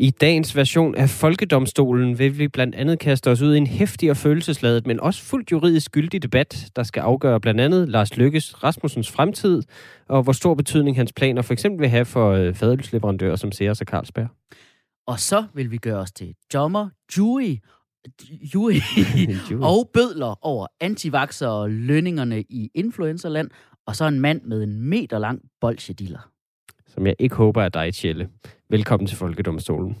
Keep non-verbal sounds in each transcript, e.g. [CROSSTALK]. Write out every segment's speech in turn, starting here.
I dagens version af Folkedomstolen vil vi blandt andet kaste os ud i en hæftig og følelsesladet, men også fuldt juridisk gyldig debat, der skal afgøre blandt andet Lars Lykkes Rasmussens fremtid, og hvor stor betydning hans planer for eksempel vil have for øh, fadeløsleverandører som Sears og Carlsberg. Og så vil vi gøre os til dommer, jury, jury [LAUGHS] og bødler over antivaxer og lønningerne i influencerland, og så en mand med en meter lang bolsjediller. Som jeg ikke håber er dig, Tjelle. Velkommen til Folkedomstolen.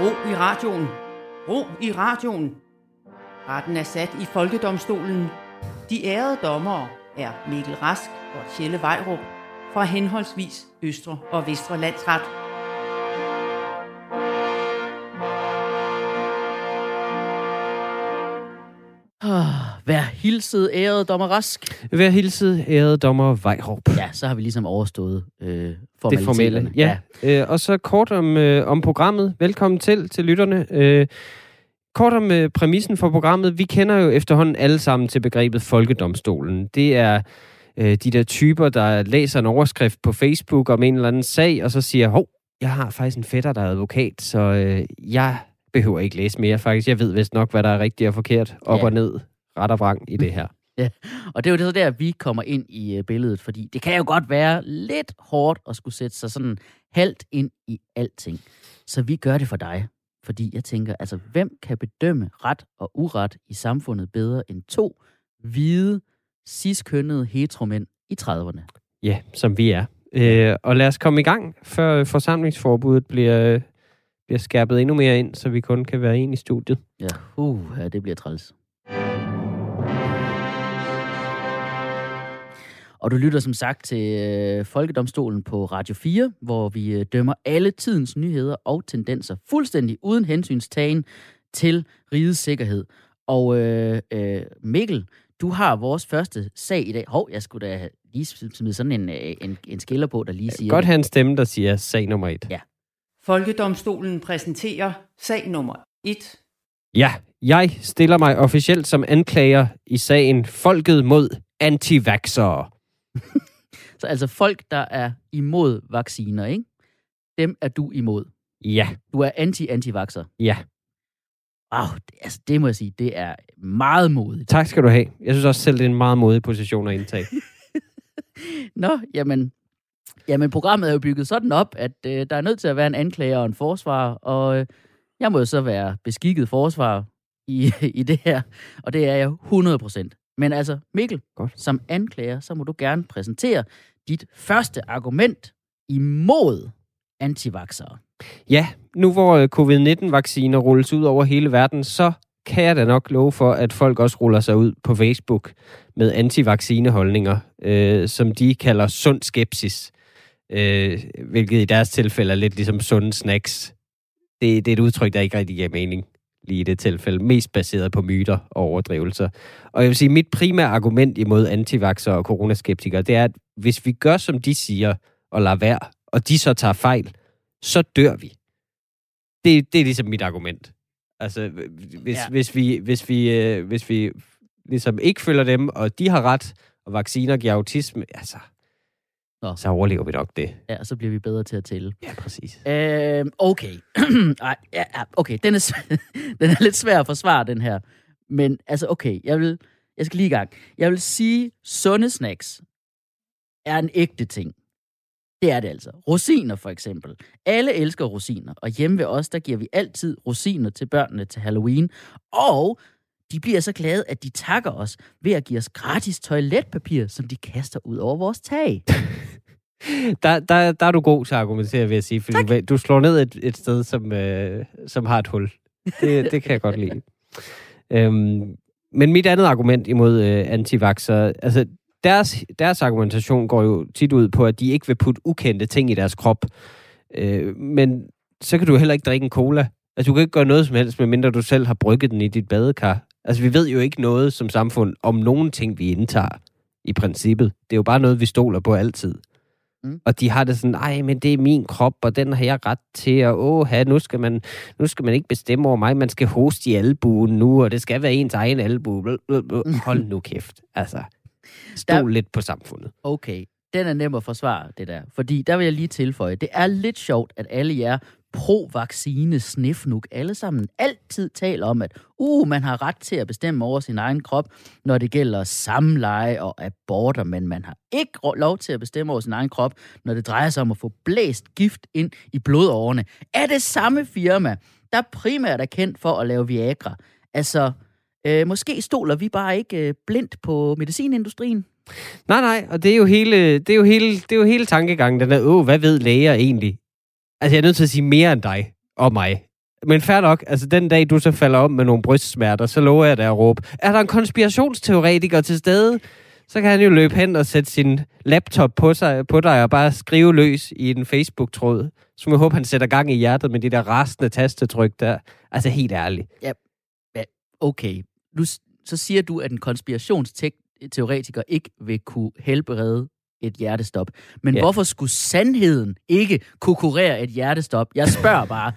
Ro i radioen. Ro i radioen. Retten er sat i Folkedomstolen. De ærede dommere er Mikkel Rask og Tjelle Vejrup fra henholdsvis Østre og Vestre Landsret. Ah, Vær hilset, ærede dommer Rask. Vær hilset, ærede dommer Vejrup. Ja, så har vi ligesom overstået øh, Det formelle. Ja. ja. Øh, og så kort om, øh, om programmet. Velkommen til, til lytterne. Øh, kort om øh, præmissen for programmet. Vi kender jo efterhånden alle sammen til begrebet Folkedomstolen. Det er øh, de der typer, der læser en overskrift på Facebook om en eller anden sag, og så siger, hov, jeg har faktisk en fætter, der er advokat, så øh, jeg behøver ikke læse mere faktisk. Jeg ved vist nok, hvad der er rigtigt og forkert, op Ja. og ned, ret og vrang i det her. [LAUGHS] Og det er jo det så der, vi kommer ind i øh, billedet, fordi det kan jo godt være lidt hårdt at skulle sætte sig sådan halvt ind i alting. Så vi gør det for dig. Fordi jeg tænker, altså hvem kan bedømme ret og uret i samfundet bedre end to hvide, ciskønnede heteromænd i 30'erne? Ja, som vi er. Øh, og lad os komme i gang, før forsamlingsforbuddet bliver, bliver skærpet endnu mere ind, så vi kun kan være en i studiet. Ja, uh, ja, det bliver træls. Og du lytter som sagt til øh, Folkedomstolen på Radio 4, hvor vi øh, dømmer alle tidens nyheder og tendenser fuldstændig uden hensynstagen til rigets sikkerhed. Og øh, øh, Mikkel, du har vores første sag i dag. Hov, jeg skulle da lige smide sådan en, øh, en, en skiller på, der lige siger... Godt have en stemme, der siger sag nummer et. Ja. Folkedomstolen præsenterer sag nummer 1. Ja, jeg stiller mig officielt som anklager i sagen Folket mod antivaxere. Så altså folk, der er imod vacciner, ikke? Dem er du imod. Ja, Du er anti-antivaxer. ja. Wow, det, altså det må jeg sige, det er meget modigt. Tak skal du have. Jeg synes også selv, det er en meget modig position at indtage. [LAUGHS] Nå, jamen, jamen programmet er jo bygget sådan op, at øh, der er nødt til at være en anklager og en forsvar, og øh, jeg må jo så være beskikket forsvar i, [LAUGHS] i det her, og det er jeg 100%. Men altså, Mikkel, Godt. som anklager, så må du gerne præsentere dit første argument imod antivaxere. Ja, nu hvor øh, covid-19-vacciner rulles ud over hele verden, så kan jeg da nok love for, at folk også ruller sig ud på Facebook med antivaccineholdninger, øh, som de kalder sund skepsis, øh, hvilket i deres tilfælde er lidt ligesom sunde snacks. Det, det er et udtryk, der ikke rigtig giver mening lige i det tilfælde, mest baseret på myter og overdrivelser. Og jeg vil sige, mit primære argument imod antivaxer og coronaskeptikere, det er, at hvis vi gør, som de siger, og lader være, og de så tager fejl, så dør vi. Det, det er ligesom mit argument. Altså, hvis, ja. hvis, vi, hvis, vi, øh, hvis vi ligesom ikke følger dem, og de har ret, og vacciner giver autisme, altså, Nå. så overlever vi nok det. Ja, og så bliver vi bedre til at tælle. Ja, præcis. Øh, okay. [CLEARS THROAT] Ej, ja, okay, den er, [LAUGHS] den er lidt svær at forsvare, den her. Men altså, okay, jeg vil, jeg skal lige i gang. Jeg vil sige, sunde snacks er en ægte ting. Det er det altså. Rosiner for eksempel. Alle elsker rosiner, og hjemme ved os, der giver vi altid rosiner til børnene til Halloween. Og de bliver så glade, at de takker os ved at give os gratis toiletpapir, som de kaster ud over vores tag. [LAUGHS] Der, der, der er du god til at argumentere, vil jeg sige, fordi du, du slår ned et, et sted, som, øh, som har et hul. Det, det kan jeg godt lide. [LAUGHS] Øhm, men mit andet argument imod øh, antivaxer, altså deres, deres argumentation går jo tit ud på, at de ikke vil putte ukendte ting i deres krop. Øh, men så kan du heller ikke drikke en cola. Altså, du kan ikke gøre noget som helst, medmindre du selv har brygget den i dit badekar. Altså, vi ved jo ikke noget som samfund om nogen ting, vi indtager i princippet. Det er jo bare noget, vi stoler på altid. Mm. Og de har det sådan, ej, men det er min krop, og den har jeg ret til, og åh, nu skal, man, nu skal man ikke bestemme over mig, man skal hoste i albuen nu, og det skal være ens egen albue. [LAUGHS] Hold nu kæft. Altså, stol Der- lidt på samfundet. Okay. den er nem at forsvare, det der. Fordi der vil jeg lige tilføje, det er lidt sjovt, at alle jer pro-vaccine snifnuk alle sammen altid taler om, at uh, man har ret til at bestemme over sin egen krop, når det gælder samleje og aborter, men man har ikke lov til at bestemme over sin egen krop, når det drejer sig om at få blæst gift ind i blodårene. Er det samme firma, der primært er kendt for at lave Viagra? Altså, øh, måske stoler vi bare ikke øh, blindt på medicinindustrien? Nej, nej, og det er jo hele, det er jo hele, det er jo hele tankegangen, den der, åh, hvad ved læger egentlig? Altså, jeg er nødt til at sige mere end dig og mig. Men fair nok, altså den dag, du så falder om med nogle brystsmerter, så lover jeg dig at råbe, er der en konspirationsteoretiker til stede? Så kan han jo løbe hen og sætte sin laptop på, sig, på dig og bare skrive løs i en Facebook-tråd. Så jeg håbe, han sætter gang i hjertet med de der rastende tastetryk der. Altså helt ærligt. Ja, okay. Nu, så siger du, at en konspirationsteoretiker ikke vil kunne helbrede et hjertestop. Men ja. hvorfor skulle sandheden ikke kunne kurere et hjertestop? Jeg spørger bare.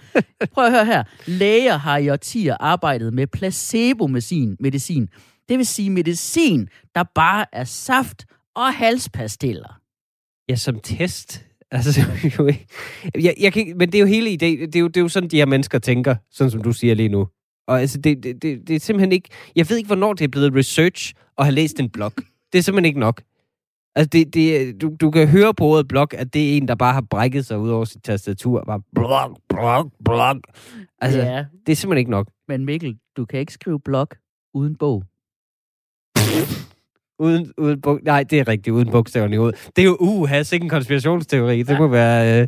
Prøv at høre her. Læger har i årtier arbejdet med placebo-medicin. Medicin. Det vil sige medicin, der bare er saft og halspastiller. Ja, som test. Altså, [LAUGHS] jeg, jeg kan, men det er jo hele idé. Det er jo, det er jo sådan, de her mennesker tænker, sådan som du siger lige nu. Og altså, det, det, det, det er simpelthen ikke... Jeg ved ikke, hvornår det er blevet research og har læst en blog. Det er simpelthen ikke nok. Altså, det, det, du, du kan høre på ordet blog, at det er en, der bare har brækket sig ud over sit tastatur. Bare blog, blog, blog. Altså, ja. det er simpelthen ikke nok. Men Mikkel, du kan ikke skrive blog uden bog. [LAUGHS] uden, uden bog. Nej, det er rigtigt, uden bogstaverne i hovedet. Det er jo uh, ikke en konspirationsteori. Det ja. må være... Øh,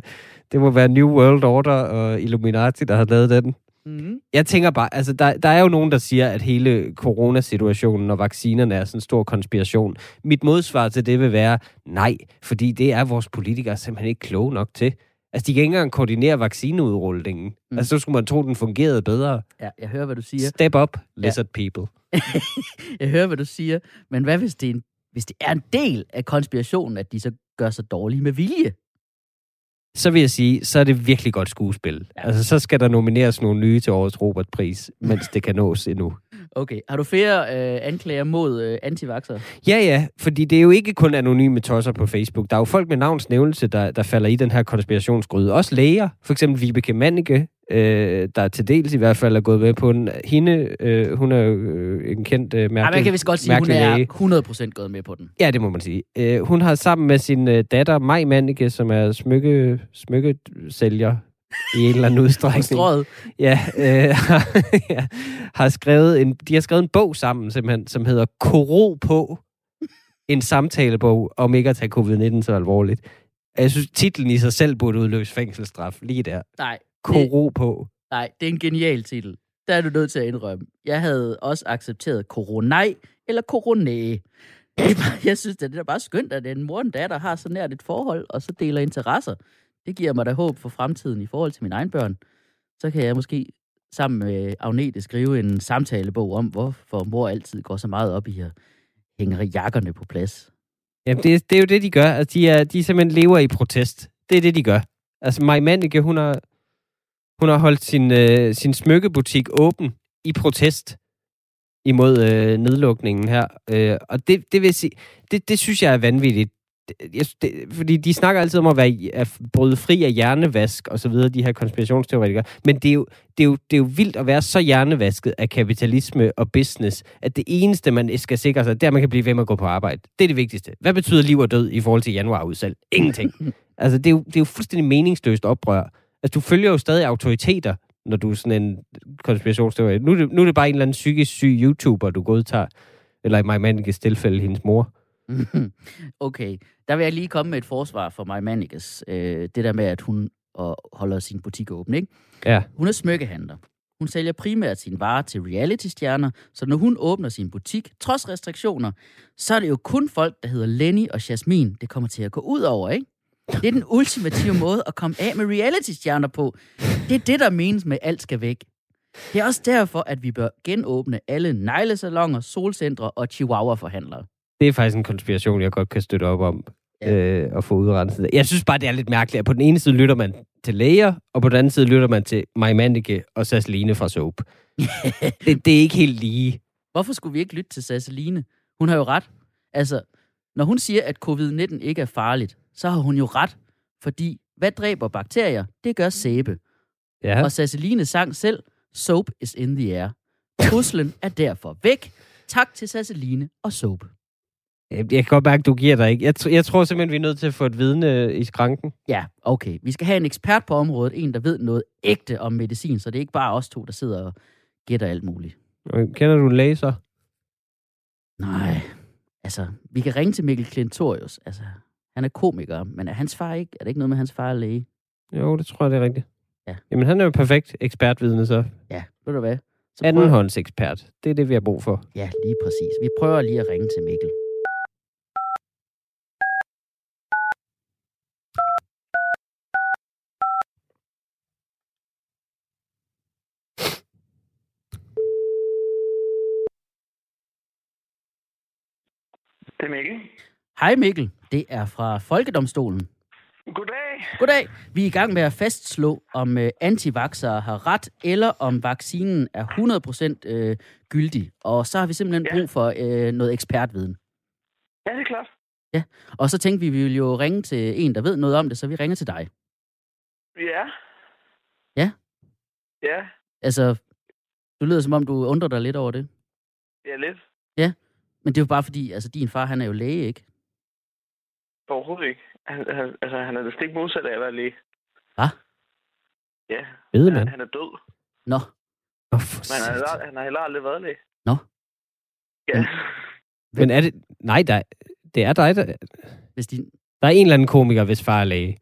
det må være New World Order og Illuminati, der har lavet den. Mm. Jeg tænker bare, altså der, der er jo nogen, der siger, at hele coronasituationen og vaccinerne er sådan en stor konspiration. Mit modsvar til det vil være nej, fordi det er vores politikere simpelthen ikke kloge nok til. Altså, de kan ikke engang koordinere vaccineudrullingen. Mm. Altså, så skulle man tro, den fungerede bedre. Ja, jeg hører, hvad du siger. Step up, lizard ja. people. [LAUGHS] jeg hører, hvad du siger. Men hvad hvis det, er en, hvis det er en del af konspirationen, at de så gør sig dårlige med vilje? Så vil jeg sige, så er det virkelig godt skuespil. Ja. Altså, så skal der nomineres nogle nye til årets Robert-pris, mens det kan nås endnu. Okay. Har du flere øh, anklager mod øh, antivaxer? Ja, ja. Fordi det er jo ikke kun anonyme tosser på Facebook. Der er jo folk med navnsnævnelse, der, der falder i den her konspirationsgryde. Også læger. For eksempel Vibeke Manneke, øh, der til dels i hvert fald er gået med på den. Hende, øh, hun er jo øh, en kendt øh, mærkelig Ja, man kan vist godt sige, hun er 100% gået med på den. Ja, det må man sige. Øh, hun har sammen med sin øh, datter, Maj Manneke, som er smykke, smykkesælger i en eller anden [LAUGHS] udstrækning. ja, øh, [LAUGHS] ja, har skrevet en, de har skrevet en bog sammen, simpelthen, som hedder Koro på. En samtalebog om ikke at tage covid-19 så alvorligt. Jeg synes, titlen i sig selv burde udløse fængselsstraf lige der. Nej. Koro på. Nej, det er en genial titel. Der er du nødt til at indrømme. Jeg havde også accepteret koronaj eller koronæ. Jeg synes, det er bare skønt, at en mor og en datter har så nært et forhold, og så deler interesser. Det giver mig da håb for fremtiden i forhold til mine egne børn. Så kan jeg måske sammen med Agnete skrive en samtalebog om, hvorfor mor altid går så meget op i at hænge jakkerne på plads. Jamen, det, det er jo det, de gør. Altså, de, er, de simpelthen lever i protest. Det er det, de gør. Altså, Maj Manneke, hun har, hun har holdt sin, øh, sin smykkebutik åben i protest imod øh, nedlukningen her. Øh, og det, det vil sige, det, det synes jeg er vanvittigt jeg, det, fordi de snakker altid om at, være, at bryde fri af hjernevask og så videre, de her konspirationsteoretikere. Men det er, jo, det, er jo, det er jo vildt at være så hjernevasket af kapitalisme og business, at det eneste, man skal sikre sig, det er, at man kan blive ved med at gå på arbejde. Det er det vigtigste. Hvad betyder liv og død i forhold til januarudsalg? Ingenting. [LAUGHS] altså, det er, jo, det er jo fuldstændig meningsløst oprør. Altså, du følger jo stadig autoriteter, når du er sådan en konspirationsteoretiker. Nu, nu er det bare en eller anden psykisk syg YouTuber, du godtager. Eller i Maj tilfælde, hendes mor. [LAUGHS] okay, der vil jeg lige komme med et forsvar for mig, Manikes. Øh, det der med, at hun og holder sin butik åben, ikke? Ja. Hun er smykkehandler. Hun sælger primært sine varer til reality-stjerner, så når hun åbner sin butik, trods restriktioner, så er det jo kun folk, der hedder Lenny og Jasmin, det kommer til at gå ud over, ikke? Det er den ultimative måde at komme af med reality-stjerner på. Det er det, der menes med, at alt skal væk. Det er også derfor, at vi bør genåbne alle neglesalonger, solcentre og chihuahua-forhandlere det er faktisk en konspiration, jeg godt kan støtte op om ja. øh, og få udrenset. Jeg synes bare, det er lidt mærkeligt, at på den ene side lytter man til læger, og på den anden side lytter man til Maja Mandike og Sasseline fra Soap. [LAUGHS] det, det er ikke helt lige. Hvorfor skulle vi ikke lytte til Sasseline? Hun har jo ret. Altså, Når hun siger, at covid-19 ikke er farligt, så har hun jo ret. Fordi hvad dræber bakterier? Det gør sæbe. Ja. Og Sasseline sang selv, Soap is in the air. Truslen er derfor væk. Tak til Sasseline og Soap. Jeg kan godt mærke, at du giver dig ikke. Jeg, jeg tror simpelthen, vi er nødt til at få et vidne i skranken. Ja, okay. Vi skal have en ekspert på området, en, der ved noget ægte om medicin, så det er ikke bare os to, der sidder og gætter alt muligt. Kender du en læge så? Nej, altså, vi kan ringe til Mikkel Klintorius. Altså, han er komiker, men er hans far ikke? Er det ikke noget med, hans far er læge? Jo, det tror jeg, det er rigtigt. Ja. Jamen, han er jo perfekt ekspertvidne så. Ja, ved du hvad? Så prøv- Andenhånds ekspert. Det er det, vi har brug for. Ja, lige præcis. Vi prøver lige at ringe til Mikkel. Det er Mikkel. Hej Mikkel, det er fra Folkedomstolen. Goddag. Goddag. Vi er i gang med at fastslå, om øh, antivaxere har ret, eller om vaccinen er 100% øh, gyldig. Og så har vi simpelthen Ja. brug for øh, noget ekspertviden. Ja, det er klart. Og så tænkte vi, at vi ville jo ringe til en, der ved noget om det, så vi ringer til dig. Ja. Ja? Ja, Altså, du lyder som om, du undrer dig lidt over det. ja lidt. Men det er jo bare fordi, altså din far, han er jo læge, ikke? Overhovedet ikke. Han, han, altså, han er det stik modsat af at være læge. Hvad? Ja, Ved han, man? han er død. Nå, Oh, Men han, har, han har heller aldrig været læge. Nå. Ja. [LAUGHS] Men er det... Nej, der, det er dig, der... hvis din... Der er en eller anden komiker, hvis far er læge.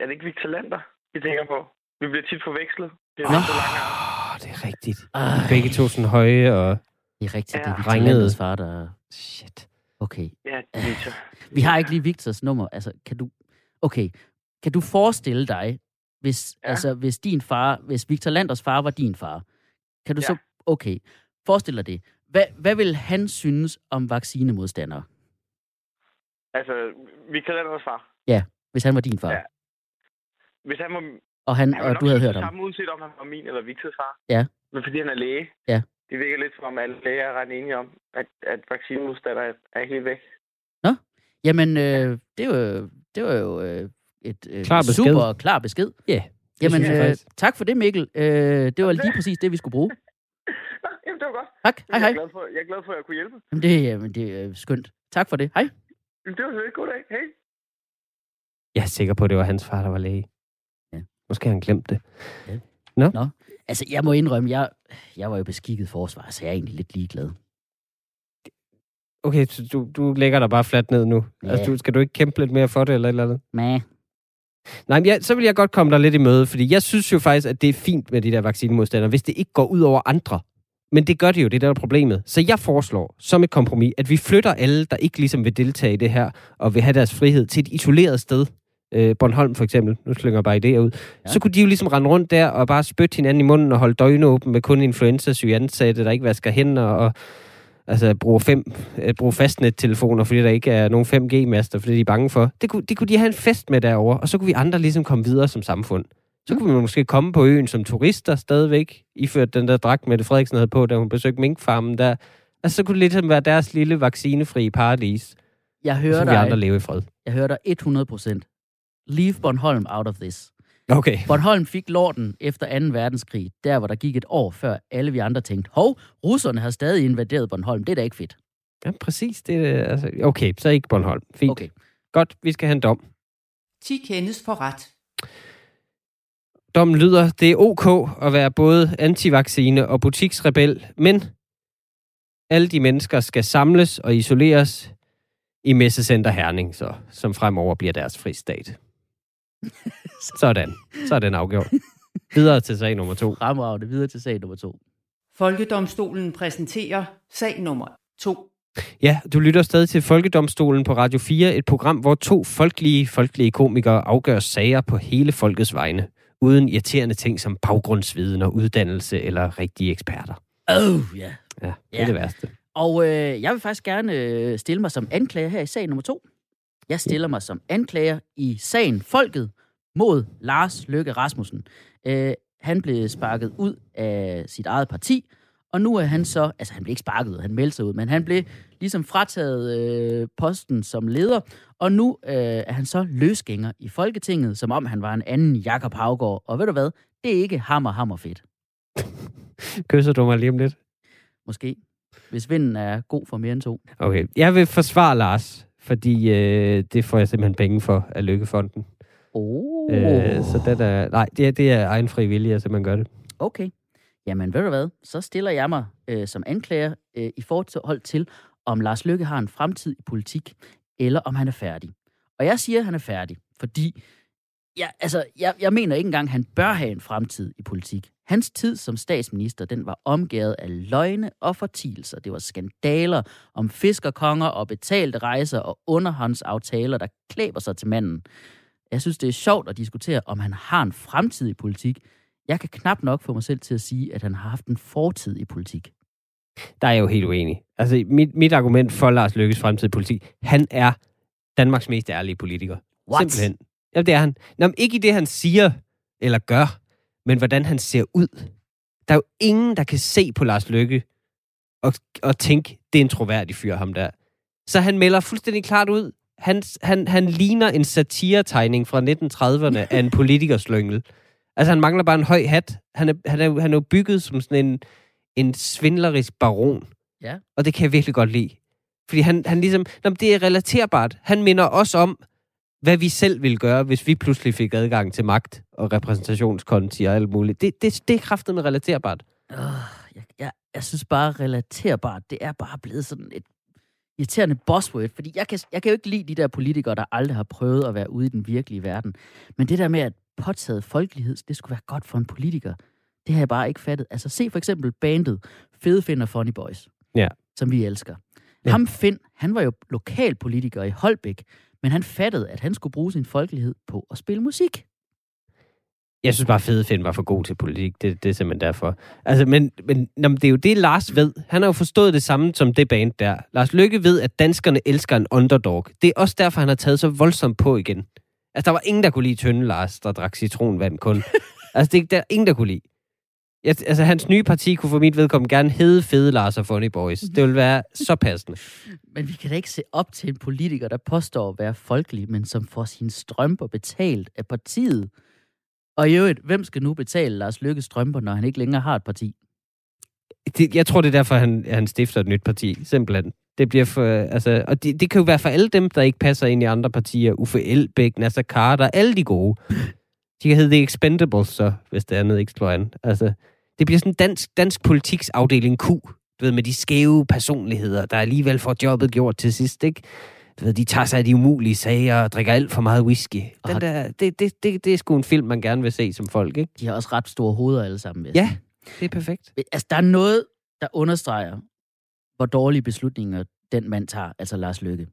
Er det ikke Victor Lander, vi tænker på? Vi bliver tit forvekslet. Det er. Åh, det er rigtigt. Ej, Begge to sådan høje og... Det er rigtigt, det Ja. er Victor Ringede. Landers far, der... Shit. Okay. Ja, det er Victor. [LAUGHS] Vi har ikke lige Victors nummer. Altså, kan du... Okay. Kan du forestille dig, hvis, ja. Ja. altså, hvis din far... Hvis Victor Landers far var din far, kan du Ja. så... Okay. Forestil dig det. Hvad, hvad vil han synes om vaccinemodstandere, Altså, Victor Landers far. hvis han var din far? Ja. Hvis han var... Og, han, Han og du havde hørt det om. samme, uanset om han var min eller Victors far. Ja. Men fordi han er læge. Ja. Det virker lidt som om, alle læger er ret enige om, at, at vaccinemodstandere er, er helt væk. Jamen, øh, det var jo, det var jo øh, et øh, Klar besked. super klar besked. Ja, Jamen, synes jeg øh, tak for det, Mikkel. Øh, det var lige [LAUGHS] præcis det, vi skulle bruge. Nå, [LAUGHS] jamen, det var godt. Tak. Hej, Jeg hej. er glad for, jeg er glad for, at jeg kunne hjælpe. Jamen, det, jamen, det er skønt. Tak for det. Hej. Jamen, Det var så god dag. Hej. Jeg er sikker på, at det var hans far, der var læge. Ja. Måske har han glemt det. Altså, jeg må indrømme, jeg, jeg var jo beskikket forsvar, så jeg er egentlig lidt ligeglad. Okay, så du, du lægger dig bare fladt ned nu. Ja. Altså, du, skal du ikke kæmpe lidt mere for det, eller et eller andet? Mæh. Nej, men jeg, så vil jeg godt komme dig lidt i møde, fordi jeg synes jo faktisk, at det er fint med de der vaccinemodstandere, hvis det ikke går ud over andre. Men det gør det jo, det er der er problemet. Så jeg foreslår, som et kompromis, at vi flytter alle, der ikke ligesom vil deltage i det her, og vil have deres frihed til et isoleret sted. Øh, Bornholm for eksempel, nu slynger jeg bare idéer ud. Ja. Så kunne de jo ligesom rende rundt der og bare spytte hinanden i munden og holde døgn åben med kun influenza-syge ansatte, der ikke vasker hænder og altså bruge, fem, øh, bruge fastnettelefoner, fordi der ikke er nogen 5G-master, fordi de er bange for. Det kunne, det kunne de have en fest med derover, og så kunne vi andre ligesom komme videre som samfund. Så kunne vi måske komme på øen som turister stadigvæk, iført den der dragt, Mette Frederiksen havde på, da hun besøgte minkfarmen der. Altså, så kunne det ligesom være deres lille vaccinefri paradis. Jeg hører kunne vi andre dig. leve i fred. Jeg hører dig 100 Leave Bornholm out of this. Okay. Bornholm fik lorten efter 2. verdenskrig, der hvor der gik et år før alle vi andre tænkte, hov, russerne har stadig invaderet Bornholm, det er da ikke fedt. Ja, præcis. Det, er, altså, okay, så ikke Bornholm. Fint. Okay. Godt, vi skal have en dom. 10 kendes for ret. Dommen lyder, det er ok at være både antivaccine og butiksrebel, men alle de mennesker skal samles og isoleres i Messecenter Herning, så, som fremover bliver deres fristat. [LAUGHS] Sådan. Så er den afgjort. Videre til sag nummer to. Fremragende videre til sag nummer to. Folkedomstolen præsenterer sag nummer 2. Ja, du lytter stadig til Folkedomstolen på Radio 4, et program, hvor to folkelige, folkelige komikere afgør sager på hele folkets vegne, uden irriterende ting som baggrundsviden og uddannelse eller rigtige eksperter. Oh, ja. Ja, det er det værste. Og øh, jeg vil faktisk gerne øh, stille mig som anklager her i sag nummer to. Jeg stiller mig som anklager i sagen Folket mod Lars Løkke Rasmussen. Øh, han blev sparket ud af sit eget parti, Og nu er han så, altså han blev ikke sparket ud, han meldte sig ud, men han blev ligesom frataget øh, posten som leder, og nu øh, er han så løsgænger i Folketinget, som om han var en anden Jakob Havgård. Og ved du hvad? Det er ikke hammer, hammer fedt. [LAUGHS] Kysser du mig lige om lidt? Måske. Hvis vinden er god for mere end to. Okay. Jeg vil forsvare Lars, fordi øh, det får jeg simpelthen penge for af Lykkefonden. Oh. Øh, så det er, nej, det er, det er egen fri vilje, at man gør det. Okay. Jamen, ved du hvad? Så stiller jeg mig øh, som anklager øh, i forhold til, om Lars Lykke har en fremtid i politik, eller om han er færdig. Og jeg siger, at han er færdig, fordi jeg, altså, jeg, jeg mener ikke engang, at han bør have en fremtid i politik. Hans tid som statsminister, den var omgivet af løgne og fortielser. Det var skandaler om fiskerkonger og betalte rejser og underhåndsaftaler, der klæber sig til manden. Jeg synes, det er sjovt at diskutere, om han har en fremtid i politik. Jeg kan knap nok få mig selv til at sige, at han har haft en fortid i politik. Der er jeg jo helt uenig. Altså, mit, mit argument for Lars Lykkes fremtid i politik, han er Danmarks mest ærlige politiker. What? Simpelthen. Jamen, det er han. Nå, ikke i det, han siger eller gør, men hvordan han ser ud. Der er jo ingen, der kan se på Lars Lykke og, og tænke, det er en troværdig fyr, ham der. Så han melder fuldstændig klart ud. Han, han, han ligner en satiretegning fra 1930'erne af en politikerslyngel. Altså, han mangler bare en høj hat. Han er, han er, han er jo bygget som sådan en, en svindlerisk baron. Ja. Og det kan jeg virkelig godt lide. Fordi han, han ligesom, nå, det er relaterbart. Han minder os om, hvad vi selv ville gøre, hvis vi pludselig fik adgang til magt og repræsentationskonti og alt muligt. Det, det, det er kraftet med relaterbart. Uh, jeg, jeg, jeg synes bare, relaterbart, det er bare blevet sådan et irriterende buzzword, fordi jeg kan, jeg kan jo ikke lide de der politikere, der aldrig har prøvet at være ude i den virkelige verden. Men det der med, at påtaget folkelighed, det skulle være godt for en politiker, det har jeg bare ikke fattet. Altså se for eksempel bandet Fede Finn og Funny Boys, Ja. som vi elsker. Ja. Ham Finn, han var jo lokalpolitiker i Holbæk, men han fattede, at han skulle bruge sin folkelighed på at spille musik. Jeg synes bare, Fede Finn var for god til politik. Det, det er simpelthen derfor. Altså, men, men nå, men det er jo det, Lars ved. Han har jo forstået det samme som det band der. Lars Lykke ved, at danskerne elsker en underdog. Det er også derfor, han har taget så voldsomt på igen. Altså, der var ingen, der kunne lide Tønde Lars, der drak citronvand kun. [LAUGHS] altså, det er der er ingen, der kunne lide. Jeg, altså, hans nye parti kunne for mit vedkommende gerne hedde Fede Lars og Funny Boys. Det ville være så passende. [LAUGHS] Men vi kan da ikke se op til en politiker, der påstår at være folkelig, men som får sine strømper betalt af partiet. Og i øvrigt, hvem skal nu betale Lars Lykkes strømper, når han ikke længere har et parti? Det, jeg tror, det er derfor, han, han stifter et nyt parti. Simpelthen. Det bliver for, altså, og det, det kan jo være for alle dem, der ikke passer ind i andre partier. Uffe Elbæk, Nasser Carter, alle de gode. De kan hedde The Expendables, så, hvis det andet ikke slår an. Altså, det bliver sådan dansk, dansk politiks afdeling Q. Du ved, med de skæve personligheder, der alligevel får jobbet gjort til sidst, ikke? Du ved, de tager sig af de umulige sager og drikker alt for meget whisky. Den har- der, det, det, det, det er sgu en film, man gerne vil se som folk, ikke? De har også ret store hoveder alle sammen. jeg Ja, det er perfekt. Altså, der er noget, der understreger, hvor dårlige beslutninger den mand tager, altså Lars Lykke.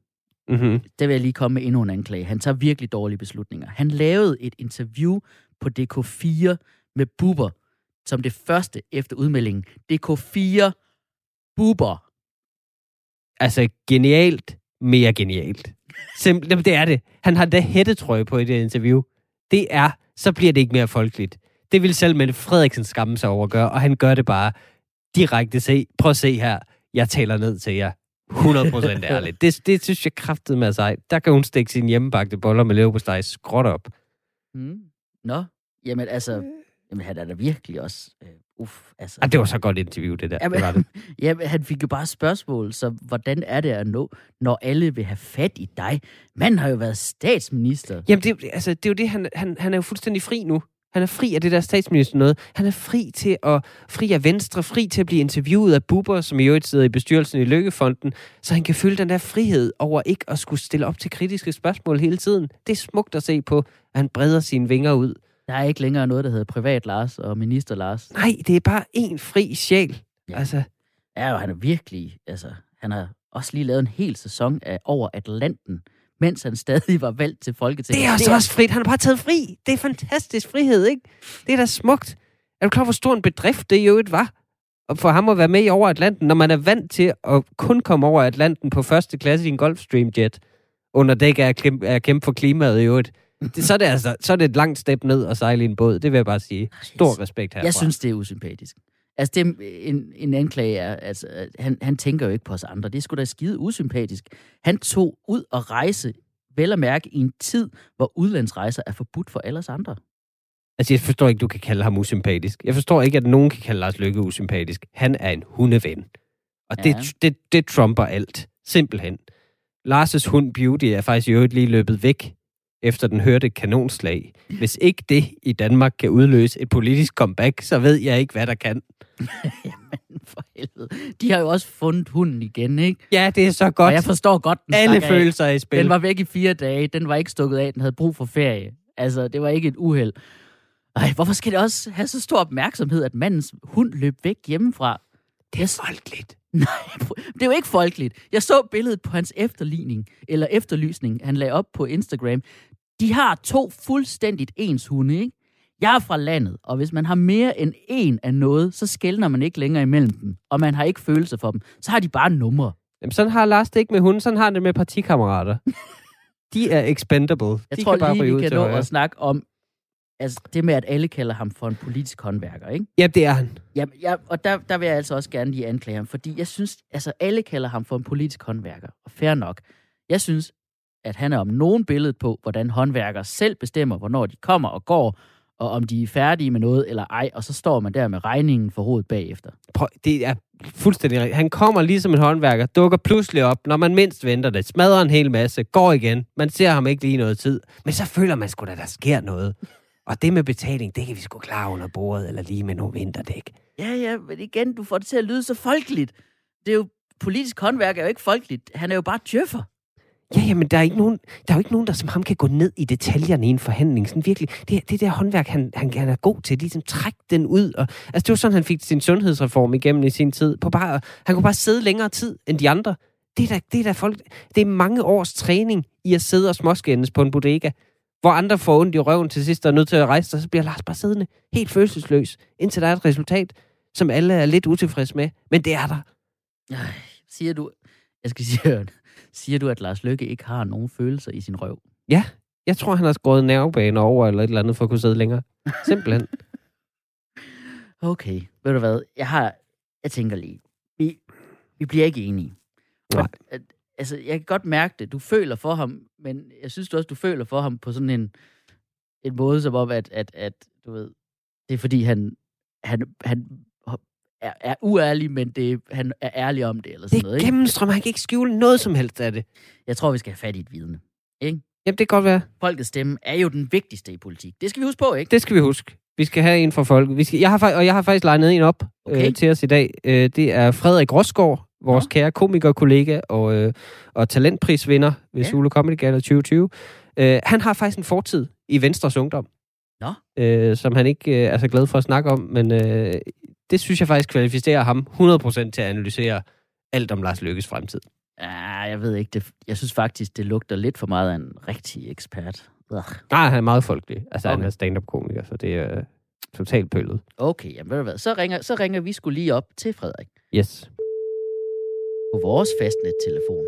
Mm-hmm. Der vil jeg lige komme med endnu en anklage. Han tager virkelig dårlige beslutninger. Han lavede et interview på DK4 med Buber, som det første efter udmeldingen. DK4 Buber. Altså, genialt, mere genialt. Simpelthen, det er det. Han har da hættetrøje på i det interview. Det er, så bliver det ikke mere folkeligt. Det vil selv Mette Frederiksen skamme sig over at gøre, og han gør det bare direkte. Se, prøv at se her. Jeg taler ned til jer. 100% ærligt. Det, det synes jeg kraftede med sig. Der kan hun stikke sine hjemmebagte boller med leverpostej skråt op. Mm. Nå, jamen altså, jamen han er da virkelig også, øh, uff, altså. Ah, det var så godt interview, det der. Jamen, Det var det. [LAUGHS] Jamen, han fik jo bare spørgsmål, så hvordan er det at nå, når alle vil have fat i dig? Manden har jo været statsminister. Jamen, det, er jo- altså, det er jo det, han, han, han er jo fuldstændig fri nu. Han er fri af det der statsminister noget. Han er fri til at, fri af Venstre, fri til at blive interviewet af Bubber, som i øvrigt sidder i bestyrelsen i Lykkefonden, så han kan føle den der frihed over ikke at skulle stille op til kritiske spørgsmål hele tiden. Det er smukt at se på, at han breder sine vinger ud. Der er ikke længere noget, der hedder privat Lars og minister Lars. Nej, det er bare en fri sjæl. Ja. Altså, Ja, og han er virkelig, altså, han har også lige lavet en hel sæson af Over Atlanten, mens han stadig var valgt til Folketinget. det er altså også frit. Han har bare taget fri. Det er fantastisk frihed, ikke? Det er da smukt. Er du klar, hvor stor en bedrift det i øvrigt var? Og for ham at være med i over Atlanten, når man er vant til at kun komme over Atlanten på første klasse i en Gulfstream jet, under dæk af at kæmpe for klimaet i øvrigt. Det, så, er det altså, så er det et langt step ned og sejle i en båd. Det vil jeg bare sige. Stor respekt herfra. Jeg synes, det er usympatisk. Altså, det, er en, en anklage er, altså, han, han tænker jo ikke på os andre. Det er sgu da skide usympatisk. Han tog ud og rejse, vel at mærke, i en tid, hvor udlandsrejser er forbudt for alle os andre. Altså, jeg forstår ikke, du kan kalde ham usympatisk. Jeg forstår ikke, at nogen kan kalde Lars Løkke usympatisk. Han er en hundeven. Og det, Ja. det, det trumper alt. Simpelthen. Lars' hund Beauty er faktisk i øvrigt lige løbet væk, efter den hørte kanonslag. Hvis ikke det i Danmark kan udløse et politisk comeback, så ved jeg ikke, hvad der kan. [LAUGHS] Jamen, for helvede. De har jo også fundet hunden igen, ikke? Ja, det er så Og godt. jeg forstår godt, den Alle af. følelser er i spil. Den var væk i fire dage. Den var ikke stukket af. Den havde brug for ferie. Altså, det var ikke et uheld. Ej, hvorfor skal det også have så stor opmærksomhed, at mandens hund løb væk hjemmefra? det er folkeligt. [LAUGHS] Nej, det er jo ikke folkeligt. Jeg så billedet på hans efterligning, eller efterlysning, han lagde op på Instagram. De har to fuldstændigt ens hunde, ikke? Jeg er fra landet, og hvis man har mere end en af noget, så skældner man ikke længere imellem dem, og man har ikke følelse for dem. Så har de bare numre. Jamen, sådan har Lars det ikke med hunden, sådan har han det med partikammerater. [LAUGHS] De er expendable. Jeg De tror kan bare lige, vi kan nå at snakke om altså, det med, at alle kalder ham for en politisk håndværker, ikke? Ja, det er han. Ja, ja, og der, der vil jeg altså også gerne lige anklage ham, fordi jeg synes, altså alle kalder ham for en politisk håndværker, og fair nok. Jeg synes, at han er om nogen billedet på, hvordan håndværkere selv bestemmer, hvornår de kommer og går, og om de er færdige med noget eller ej, og så står man der med regningen for hovedet bagefter. Prøv, det er fuldstændig rigtigt. Han kommer ligesom en håndværker, dukker pludselig op, når man mindst venter det, smadrer en hel masse, går igen. Man ser ham ikke lige noget tid. Men så føler man sgu da, der sker noget. Og det med betaling, det kan vi sgu klare under bordet, eller lige med nogle vinterdæk. Ja, ja, men igen, du får det til at lyde så folkeligt. Det er jo, politisk håndværk er jo ikke folkeligt. Han er jo bare tjøffer. Ja, jamen, der er, ikke nogen, der er jo ikke nogen, der som ham kan gå ned i detaljerne i en forhandling. Sådan virkelig, det, det der håndværk, han, han, han er god til, ligesom trække den ud. Og, altså, det var sådan, han fik sin sundhedsreform igennem i sin tid. På bare, han kunne bare sidde længere tid end de andre. Det er, da, det er da folk, det er mange års træning i at sidde og småskændes på en bodega, hvor andre får ondt i røven til sidst og er nødt til at rejse sig, så bliver Lars bare siddende helt følelsesløs, indtil der er et resultat, som alle er lidt utilfredse med. Men det er der. Ej, siger du, jeg skal sige, siger du, at Lars Løkke ikke har nogen følelser i sin røv? Ja, jeg tror, han har skåret nervebaner over eller et eller andet for at kunne sidde længere. Simpelthen. [LAUGHS] Okay, ved du hvad? Jeg har, jeg tænker lige, vi, vi bliver ikke enige. Nej. Altså, jeg kan godt mærke det. Du føler for ham, men jeg synes du også, du føler for ham på sådan en, en måde, som om, at, at, at du ved, det er fordi, han, han, han er, er uærlig, men det, han er ærlig om det, eller sådan Det noget. er Ikke? gennemstrøm. Han kan ikke skjule noget som helst af det. Jeg tror, vi skal have fat i et vidne. Jamen, det kan godt være. Folkets stemme er jo den vigtigste i politik. Det skal vi huske på, ikke? Det skal vi huske. Vi skal have en fra folk. Vi skal, jeg har, og jeg har faktisk legnet en op Okay. øh, til os i dag. Øh, det er Frederik Rosgaard, vores Nå. kære komikerkollega og, øh, og talentprisvinder ved Ja. Zulu Comedy Gala 2020. Øh, han har faktisk en fortid i Venstres Ungdom. Nå. Øh, som han ikke øh, er så glad for at snakke om, men øh, det synes jeg faktisk kvalificerer ham 100% til at analysere alt om Lars Lykkes fremtid. Ja, jeg ved ikke. Det, jeg synes faktisk, det lugter lidt for meget af en rigtig ekspert. Ugh. Nej, han er meget folkelig. Altså, okay. Okay. han er stand-up-komiker, så det er øh, totalt pøllet. Okay, jamen ved du hvad, så ringer, så ringer vi skulle lige op til Frederik Yes. På vores fastnet-telefon.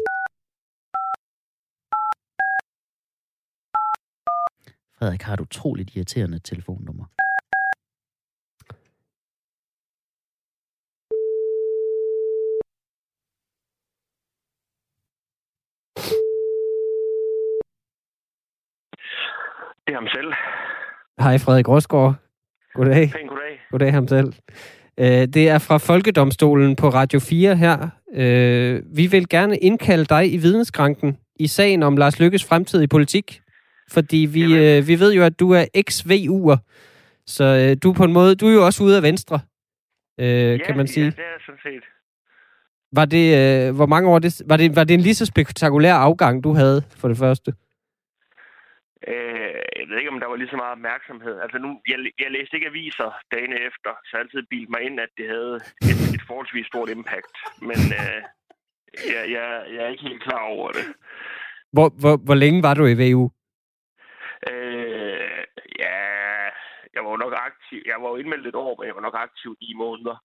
Frederik har et utroligt irriterende telefonnummer. Det er ham selv. Hej, Frederik Rosgaard. Goddag. Pæn goddag. Goddag ham selv. Øh, det er fra Folkedomstolen på Radio 4 her. Øh, vi vil gerne indkalde dig i vidneskranken i sagen om Lars Lykkes fremtid i politik. Fordi vi, Jamen. øh, vi ved jo, at du er ex-VU'er. Så øh, du er på en måde, du er jo også ude af Venstre, øh, kan man sige. Ja, det er sådan set. Var det, øh, hvor mange år, det, var, det, var det en lige så spektakulær afgang, du havde for det første? Øh, jeg ved ikke, om der var lige så meget opmærksomhed. Altså nu, jeg, jeg læste ikke aviser dagen efter, så jeg altid bildt mig ind, at det havde et, et forholdsvis stort impact. Men øh, jeg, jeg, jeg er ikke helt klar over det. Hvor, hvor, hvor længe var du i VU? Øh, ja, jeg var jo nok aktiv. Jeg var jo indmeldt et år, men jeg var nok aktiv i måneder.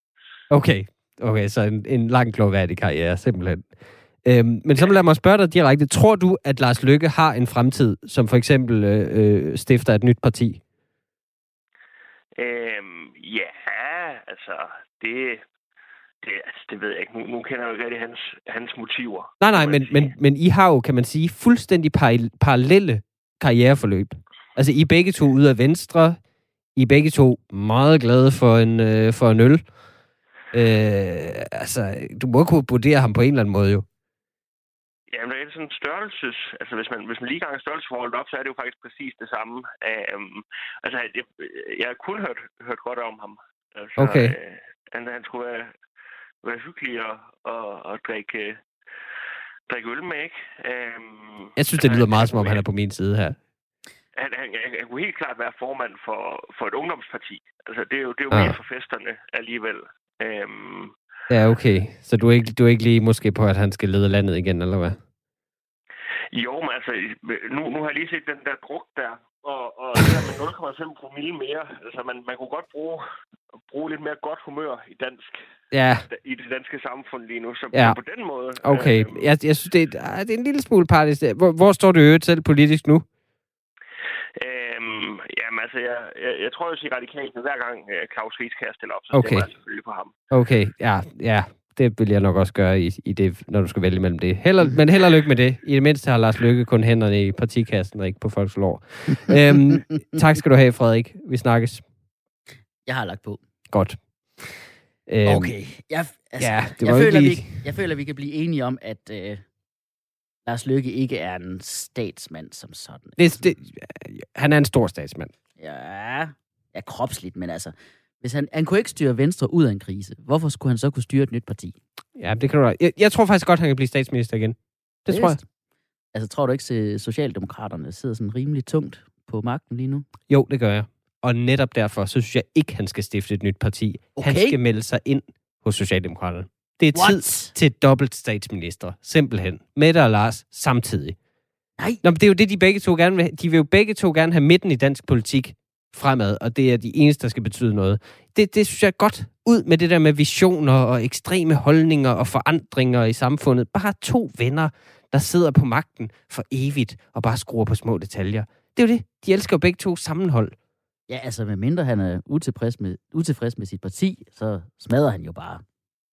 Okay, okay så en, en lang gloværdig karriere, simpelthen. Øhm, men så lad mig spørge dig direkte. Tror du, at Lars Lykke har en fremtid, som for eksempel øh, øh, stifter et nyt parti? Øhm, ja, altså, det, det, altså, det ved jeg ikke. Nu, nu kender jeg jo ikke rigtig hans, hans motiver. Nej, nej, men, sige. men, men I har jo, kan man sige, fuldstændig par- parallelle karriereforløb. Altså, I begge to ude af venstre. I begge to meget glade for en, øh, for en øl. Øh, altså, du må kunne vurdere ham på en eller anden måde jo. Jamen, det er sådan en størrelses... Altså, hvis man, hvis man lige ganger størrelsesforholdet op, så er det jo faktisk præcis det samme. Um, altså, jeg, jeg har kun hørt, hørt godt om ham. Altså, Okay. Øh, han, han skulle være, være hyggelig og, og, og drikke, drikke øl med, ikke? Um, Jeg synes, det lyder meget, som om han er på min side her. Han, han, han, han kunne helt klart være formand for, for et ungdomsparti. Altså, det er jo, det er jo Ah. mere for festerne alligevel. Um, Ja, okay. Så du er, ikke, du er ikke lige måske på, at han skal lede landet igen, eller hvad? Jo, men altså, nu, nu har jeg lige set den der druk der, og, og det der med 0,5 promille mere. Altså, man, man kunne godt bruge, bruge lidt mere godt humør i dansk Ja, i det danske samfund lige nu. Så Ja. på den måde... okay. Øh, Jeg, jeg synes, det er, ah, det er en lille smule partisk. Hvor, hvor står du øvrigt selv politisk nu? øh, jamen, altså, jeg, jeg, jeg tror, jeg siger radikalt, hver gang øh, Claus Friis kan stille op, så Okay. stemmer jeg selvfølgelig på ham. Okay, ja, ja. Det vil jeg nok også gøre i, i det, når du skal vælge mellem det. Heller, men held og lykke med det. I det mindste har Lars Lykke kun hænderne i partikassen og ikke på folks lår. [LAUGHS] øhm, tak skal du have, Frederik. Vi snakkes. Jeg har lagt på. Godt. Øhm, Okay. Jeg, altså, ja, det jeg, var jo føler, ikke vi, lige- jeg føler, vi kan blive enige om, at øh, Lars Løkke ikke er en statsmand som sådan. Det, det, han er en stor statsmand. Ja, ja kropsligt, men altså, hvis han, han kunne ikke styre Venstre ud af en krise, hvorfor skulle han så kunne styre et nyt parti? Ja, det kan du jeg, jeg tror faktisk godt, han kan blive statsminister igen. Det tror jeg. Vist. Altså, tror du ikke, at Socialdemokraterne sidder sådan rimelig tungt på magten lige nu? Jo, det gør jeg. Og netop derfor, så synes jeg ikke, han skal stifte et nyt parti. Han Okay. skal melde sig ind hos Socialdemokraterne. Det er tid What? til dobbelt statsminister. Simpelthen. Mette og Lars samtidig. Nej. Nå, men det er jo det, de begge to gerne vil. De vil jo begge to gerne have midten i dansk politik fremad, og det er de eneste, der skal betyde noget. Det, det synes jeg er godt. Ud med det der med visioner og ekstreme holdninger og forandringer i samfundet. Bare to venner, der sidder på magten for evigt og bare skruer på små detaljer. Det er jo det. De elsker jo begge to sammenhold. Ja, altså, medmindre han er utilfreds med, utilfreds med sit parti, så smadrer han jo bare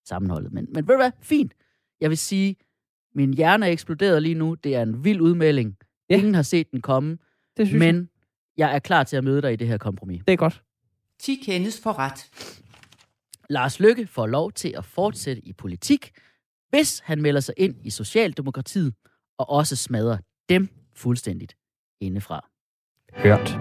sammenholdet. Men, men ved du hvad? Fint. Jeg vil sige, min hjerne er eksploderet lige nu. Det er en vild udmelding. Ja. Ingen har set den komme. Det synes. Men jeg er klar til at møde dig i det her kompromis. Det er godt. 10 kendes for ret. Lars Lykke får lov til at fortsætte i politik, hvis han melder sig ind i Socialdemokratiet og også smadrer dem fuldstændigt indefra. Hørt.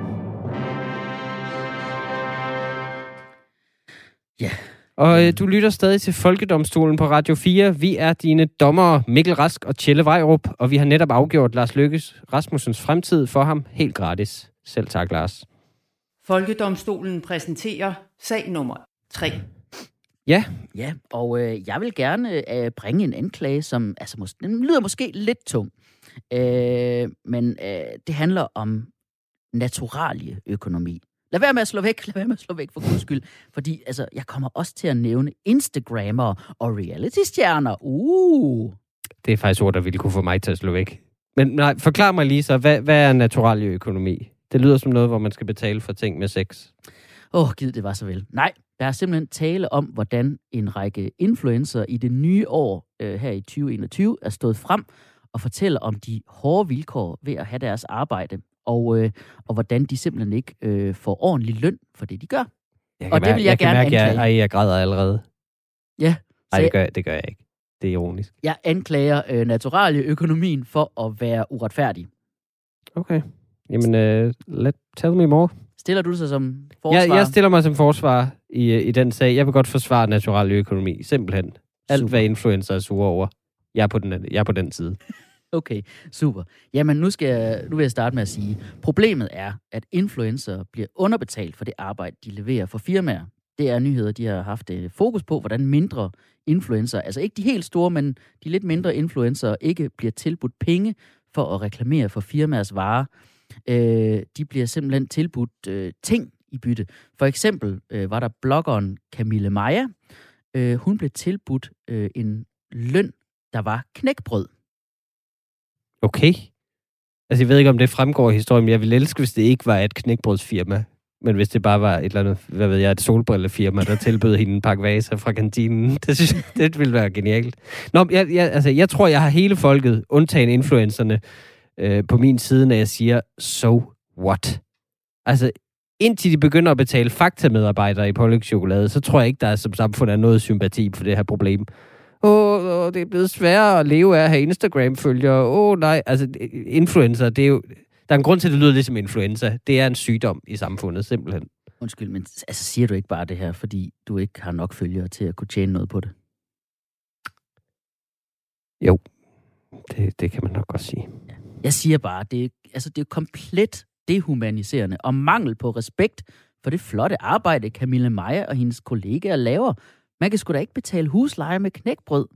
Ja. Og øh, du lytter stadig til Folkedomstolen på Radio 4. Vi er dine dommere Mikkel Rask og Tjelle Vejrup, og vi har netop afgjort Lars Lykkes Rasmussens fremtid for ham helt gratis. Selv tak, Lars. Folkedomstolen præsenterer sag nummer 3. Ja, Ja, og øh, jeg vil gerne øh, bringe en anklage, som altså, mås- den lyder måske lidt tung. Øh, men øh, det handler om naturalieøkonomi. Lad være med at slå væk, [LAUGHS] lad være med at slå væk for guds skyld. Fordi altså, jeg kommer også til at nævne Instagrammer og reality-stjerner. Uh! det er faktisk ord, der ville kunne få mig til at slå væk. Men nej, forklar mig lige så, hvad, hvad er naturalieøkonomi? Det lyder som noget, hvor man skal betale for ting med sex. Åh, oh, gid det var så vel. Nej, der er simpelthen tale om, hvordan en række influencer i det nye år øh, her i 2021 er stået frem og fortæller om de hårde vilkår ved at have deres arbejde, og, øh, og hvordan de simpelthen ikke øh, får ordentlig løn for det, de gør. Jeg Og det vil jeg kan gerne mærke, jeg, anklage. ej, jeg græder allerede. Ja, Nej, det gør, jeg, det gør jeg ikke. Det er ironisk. jeg anklager øh, naturalieøkonomien for at være uretfærdig. Okay. Jamen, uh, let, tell me more. Stiller du sig som forsvar? Jeg, jeg stiller mig som forsvar i, i den sag. Jeg vil godt forsvare naturalieøkonomi. Simpelthen. Alt, Super. hvad influencer er sure over. Jeg er på den, jeg er på den side. [LAUGHS] Okay, super. Jamen, nu, skal jeg, nu vil jeg starte med at sige, problemet er, at influencer bliver underbetalt for det arbejde, de leverer for firmaer. Det er nyheder, de har haft øh, fokus på, hvordan mindre influencer, altså ikke de helt store, men de lidt mindre influencer, ikke bliver tilbudt penge for at reklamere for firmaers varer. Øh, de bliver simpelthen tilbudt øh, ting i bytte. For eksempel øh, var der bloggeren Camille Maja. Øh, hun blev tilbudt øh, en løn, der var knækbrød. Okay. Altså, jeg ved ikke, om det fremgår i historien, men jeg ville elske, hvis det ikke var et knækbrødsfirma. Men hvis det bare var et eller andet, hvad ved jeg, et solbrillefirma, der tilbød hende en pakke vaser fra kantinen, [LAUGHS] det synes jeg, det ville være genialt. Nå, jeg, jeg, altså, jeg tror, jeg har hele folket, undtagen influencerne, øh, på min side, når jeg siger, so what? Altså, indtil de begynder at betale faktamedarbejdere i pålægtschokolade, så tror jeg ikke, der er som samfund er noget sympati for det her problem. Åh, oh, det er blevet sværere at leve af at have Instagram-følgere. Åh, oh, nej. Altså, influencer, det er jo... Der er en grund til, at det lyder ligesom influenza. Det er en sygdom i samfundet, simpelthen. Undskyld, men altså, siger du ikke bare det her, fordi du ikke har nok følgere til at kunne tjene noget på det? Jo, det, det kan man nok godt sige. Jeg siger bare, det, altså, det er komplet dehumaniserende og mangel på respekt for det flotte arbejde, Camille Meyer og hendes kollegaer laver. Man kan sgu da ikke betale husleje med knækbrød.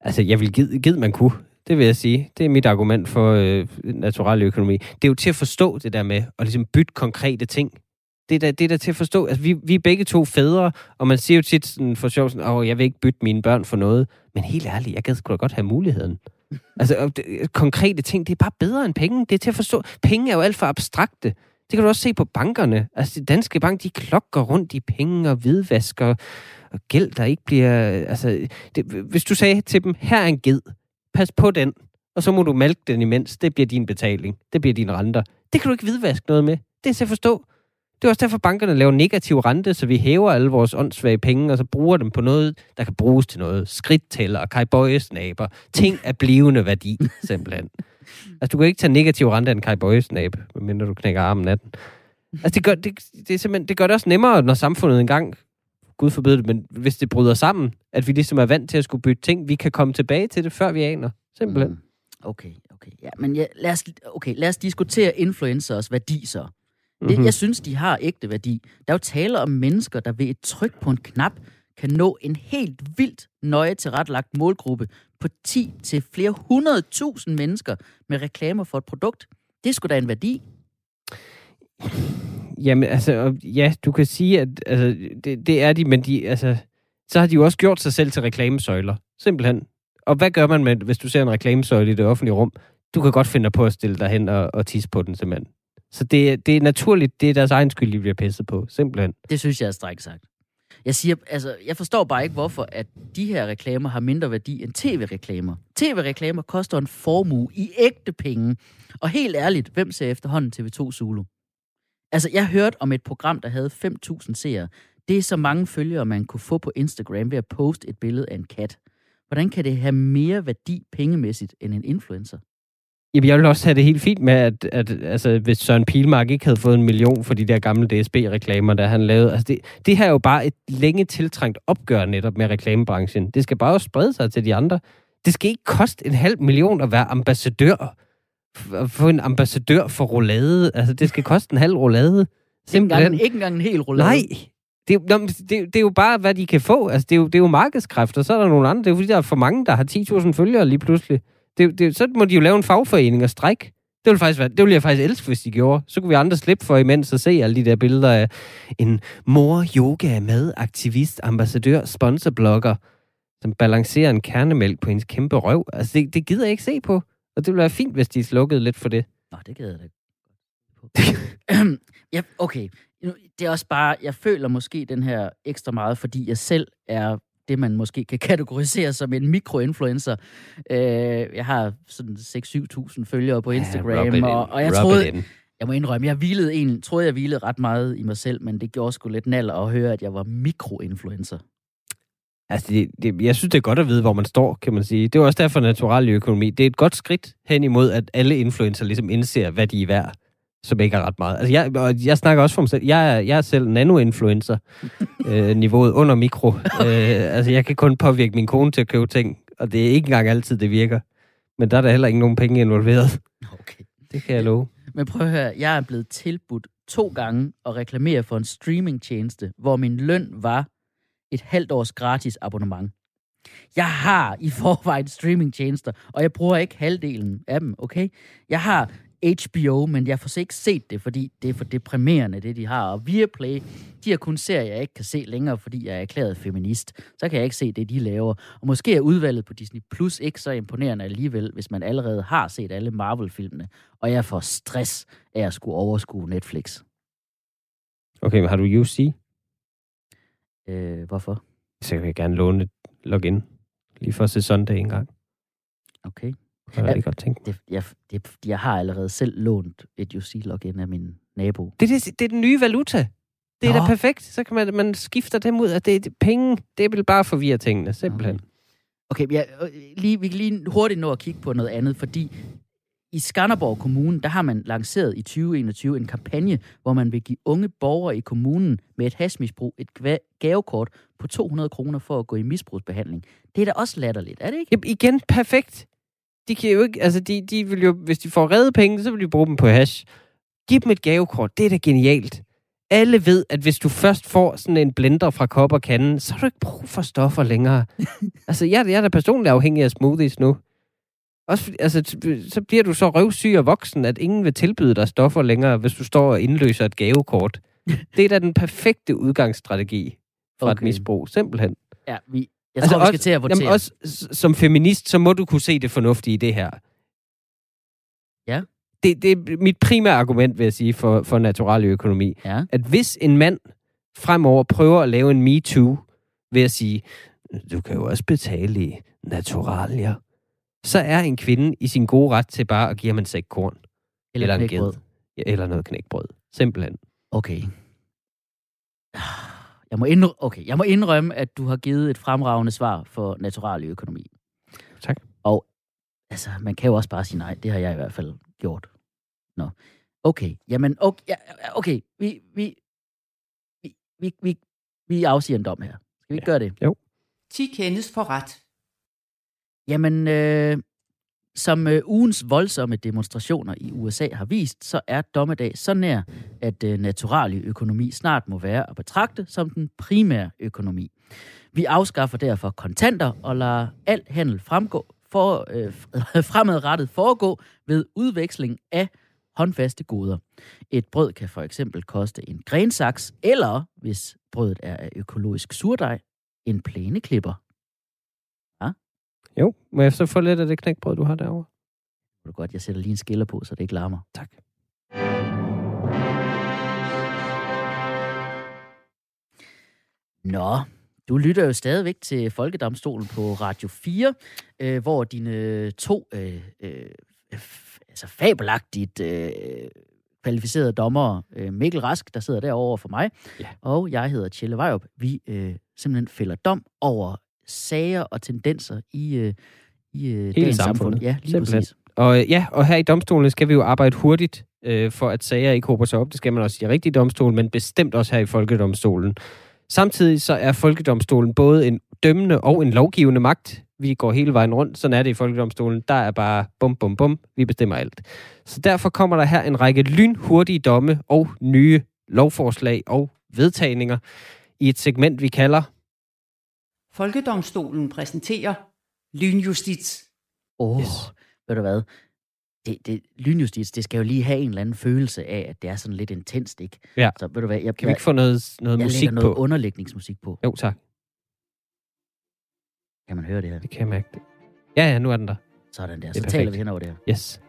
Altså, jeg vil give, gid man kunne. Det vil jeg sige. Det er mit argument for øh, natural økonomi. Det er jo til at forstå det der med at ligesom bytte konkrete ting. Det er da, det er da til at forstå. Altså, vi, vi er begge to fædre, og man siger jo tit sådan for sjov, sådan, åh, jeg vil ikke bytte mine børn for noget. Men helt ærligt, jeg gad sgu da godt have muligheden. Altså, det, konkrete ting, det er bare bedre end penge. Det er til at forstå. Penge er jo alt for abstrakte. Det kan du også se på bankerne. Altså, de danske bank, de klokker rundt i penge og hvidvasker og gæld, der ikke bliver... Altså, det, hvis du sagde til dem, her er en ged, pas på den, og så må du malke den imens, det bliver din betaling, det bliver dine renter. Det kan du ikke hvidvaske noget med. Det er til at forstå. Det er også derfor, bankerne laver negativ rente, så vi hæver alle vores åndssvage penge, og så bruger dem på noget, der kan bruges til noget. Skridttæller, kajbøjesnaber, ting af blivende værdi, [LAUGHS] simpelthen. Altså, du kan ikke tage negativ rente af en kajbøjesnab, medmindre du knækker armen af den. Altså, det gør det, det, er simpelthen, det gør det også nemmere, når samfundet engang Gud forbyde det, men hvis det bryder sammen, at vi ligesom er vant til at skulle bytte ting, vi kan komme tilbage til det, før vi aner. Simpelthen. Mm. Okay, okay. Ja, men ja, lad, os, okay, lad os diskutere influencers værdi så. Det, mm-hmm. Jeg synes, de har ægte værdi. Der er jo tale om mennesker, der ved et tryk på en knap kan nå en helt vildt nøje tilrettelagt målgruppe på 10 til flere hundredtusind mennesker med reklamer for et produkt. Det skulle da en værdi. Jamen, altså, ja, du kan sige, at altså, det, det er de, men de, altså, så har de jo også gjort sig selv til reklamesøjler. Simpelthen. Og hvad gør man med, hvis du ser en reklamesøjle i det offentlige rum? Du kan godt finde på at stille dig hen og, og tisse på den, simpelthen. Så det, det er naturligt, det er deres egen skyld, de bliver pisset på, simpelthen. Det synes jeg er strækt sagt. Jeg siger, altså, jeg forstår bare ikke, hvorfor at de her reklamer har mindre værdi end tv-reklamer. TV-reklamer koster en formue i ægte penge. Og helt ærligt, hvem ser efterhånden TV2 Zulu? Altså, jeg hørte om et program, der havde 5.000 seere. Det er så mange følgere, man kunne få på Instagram ved at poste et billede af en kat. Hvordan kan det have mere værdi pengemæssigt end en influencer? Jamen, jeg vil også have det helt fint med, at, at altså, hvis Søren Pilmark ikke havde fået en million for de der gamle DSB-reklamer, der han lavede. Altså, det, det her er jo bare et længe tiltrængt opgør netop med reklamebranchen. Det skal bare også sprede sig til de andre. Det skal ikke koste en halv million at være ambassadør. At få en ambassadør for roulade. Altså, det skal koste en halv roulade. Simpelthen. Ikke engang, ikke engang en hel roulade. Nej, det, det, det er jo bare, hvad de kan få. Altså, det, er jo, det er jo markedskræfter. Så er der nogle andre. Det er jo fordi, der er for mange, der har 10.000 følgere lige pludselig. Det, det, så må de jo lave en fagforening og stræk. Det ville, faktisk være, det ville jeg faktisk elske, hvis de gjorde. Så kunne vi andre slippe for imens at se alle de der billeder af en mor yoga med aktivist, ambassadør, sponsorblogger, som balancerer en kernemælk på hendes kæmpe røv. Altså, det, det gider jeg ikke se på. Og det ville være fint, hvis de slukkede lidt for det. Nå, det gider jeg da [LAUGHS] ja, okay. Det er også bare, jeg føler måske den her ekstra meget, fordi jeg selv er det, man måske kan [LAUGHS] kategorisere som en mikroinfluencer. Øh, jeg har sådan 6-7.000 følgere på Instagram, ja, og, og jeg troede... Jeg må indrømme, jeg hvilede en, troede, jeg hvilede ret meget i mig selv, men det gjorde sgu lidt naller at høre, at jeg var mikroinfluencer. Altså, det, det, jeg synes, det er godt at vide, hvor man står, kan man sige. Det er også derfor, natural økonomi. Det er et godt skridt hen imod, at alle influencer ligesom indser, hvad de er værd som ikke er ret meget. Altså, jeg, og jeg snakker også for mig selv. Jeg er, jeg er selv nano-influencer. [LAUGHS] øh, niveauet under mikro. øh, altså, jeg kan kun påvirke min kone til at købe ting, og det er ikke engang altid, det virker. Men der er der heller ikke nogen penge involveret. Okay. Det kan jeg love. Men prøv at høre, jeg er blevet tilbudt to gange at reklamere for en streamingtjeneste, hvor min løn var et halvt års gratis abonnement. Jeg har i forvejen streamingtjenester, og jeg bruger ikke halvdelen af dem, okay? Jeg har HBO, men jeg får ikke set det, fordi det er for deprimerende, det de har. Og Viaplay, de har kun serier, jeg ikke kan se længere, fordi jeg er erklæret feminist. Så kan jeg ikke se det, de laver. Og måske er udvalget på Disney Plus ikke så imponerende alligevel, hvis man allerede har set alle Marvel-filmene. Og jeg får stress af at skulle overskue Netflix. Okay, men har du UC? Øh, hvorfor? Så vil jeg gerne låne et login. Lige for at se Sunday en gang. Okay. Det kan jeg rigtig godt tænke. Det, jeg, det, jeg har allerede selv lånt et UC-login af min nabo. Det, det, det er den nye valuta. Det er Nå. da perfekt. Så kan man, man skifter dem ud af det, det penge. Det vil bare forvirre tingene, simpelthen. Okay, ja, øh, lige, vi kan lige hurtigt nå at kigge på noget andet, fordi i Skanderborg Kommune, der har man lanceret i 2021 en kampagne, hvor man vil give unge borgere i kommunen med et hashmisbrug et gavekort på 200 kroner for at gå i misbrugsbehandling. Det er da også latterligt, er det ikke? Jamen, igen, perfekt. De kan jo ikke, altså de, de vil jo, hvis de får reddet penge, så vil de bruge dem på hash. Giv dem et gavekort, det er da genialt. Alle ved, at hvis du først får sådan en blender fra kop og kanden, så har du ikke brug for stoffer længere. [LAUGHS] altså, jeg, jeg er da personligt afhængig af smoothies nu. Også, altså, så bliver du så røvsyg og voksen, at ingen vil tilbyde dig stoffer længere, hvis du står og indløser et gavekort. [LAUGHS] det er da den perfekte udgangsstrategi fra okay. et misbrug, simpelthen. Ja, vi, jeg Altså tror, vi skal også- til at votere. Jamen også som feminist, så må du kunne se det fornuftige i det her. Ja. Det, det er mit primære argument, vil jeg sige, for, for natural økonomi. Ja. At hvis en mand fremover prøver at lave en MeToo ved at sige, du kan jo også betale i naturalier, så er en kvinde i sin gode ret til bare at give ham en sæk korn. Eller, eller en ged. Eller noget knækbrød. Simpelthen. Okay. Jeg må, indrømme, okay. jeg må indrømme, at du har givet et fremragende svar for natural økonomi. Tak. Og altså, man kan jo også bare sige nej. Det har jeg i hvert fald gjort. Nå. Okay. Jamen, okay. ja, okay. Vi, vi, vi, vi, vi, vi afsiger en dom her. Skal vi ikke gøre det? 10 kendes for ret. Jamen, øh, som øh, ugens voldsomme demonstrationer i USA har vist, så er dommedag så nær, at øh, naturaløkonomi snart må være at betragte som den primære økonomi. Vi afskaffer derfor kontanter og lader al handel fremgå for, øh, [LAUGHS] fremadrettet foregå ved udveksling af håndfaste goder. Et brød kan for eksempel koste en grensaks, eller hvis brødet er af økologisk surdej, en plæneklipper. Jo, må jeg så få lidt af det knækbrød, du har derovre? Det er godt, jeg sætter lige en skiller på, så det ikke larmer. Tak. Nå, du lytter jo stadigvæk til Folkedomstolen på Radio 4, øh, hvor dine to øh, øh, altså fabelagtigt øh, kvalificerede dommere, øh, Mikkel Rask, der sidder derovre for mig, Ja. og jeg hedder Tjelle Vejrup, vi øh, simpelthen fælder dom over sager og tendenser i, øh, i øh, dagens samfund. Ja, lige Simpelthen. præcis. Og øh, ja, og her i domstolen skal vi jo arbejde hurtigt, øh, for at sager ikke håber sig op. Det skal man også i rigtig domstol, men bestemt også her i Folkedomstolen. Samtidig så er Folkedomstolen både en dømmende og en lovgivende magt. Vi går hele vejen rundt, sådan er det i Folkedomstolen. Der er bare bum, bum, bum, vi bestemmer alt. Så derfor kommer der her en række lynhurtige domme og nye lovforslag og vedtagninger i et segment, vi kalder Folkedomstolen præsenterer lynjustits. Åh, oh, Yes. ved du hvad? Det, det, lynjustits, det skal jo lige have en eller anden følelse af, at det er sådan lidt intenst, ikke? Ja. Så ved du hvad, jeg, Kan vi ikke få noget, noget jeg musik lægger noget på? underlægningsmusik på. Jo, tak. Kan man høre det her? Det kan jeg mærke. Ja, ja, nu er den der. Sådan der. Det Så er taler perfekt. vi hen over det her. Yes,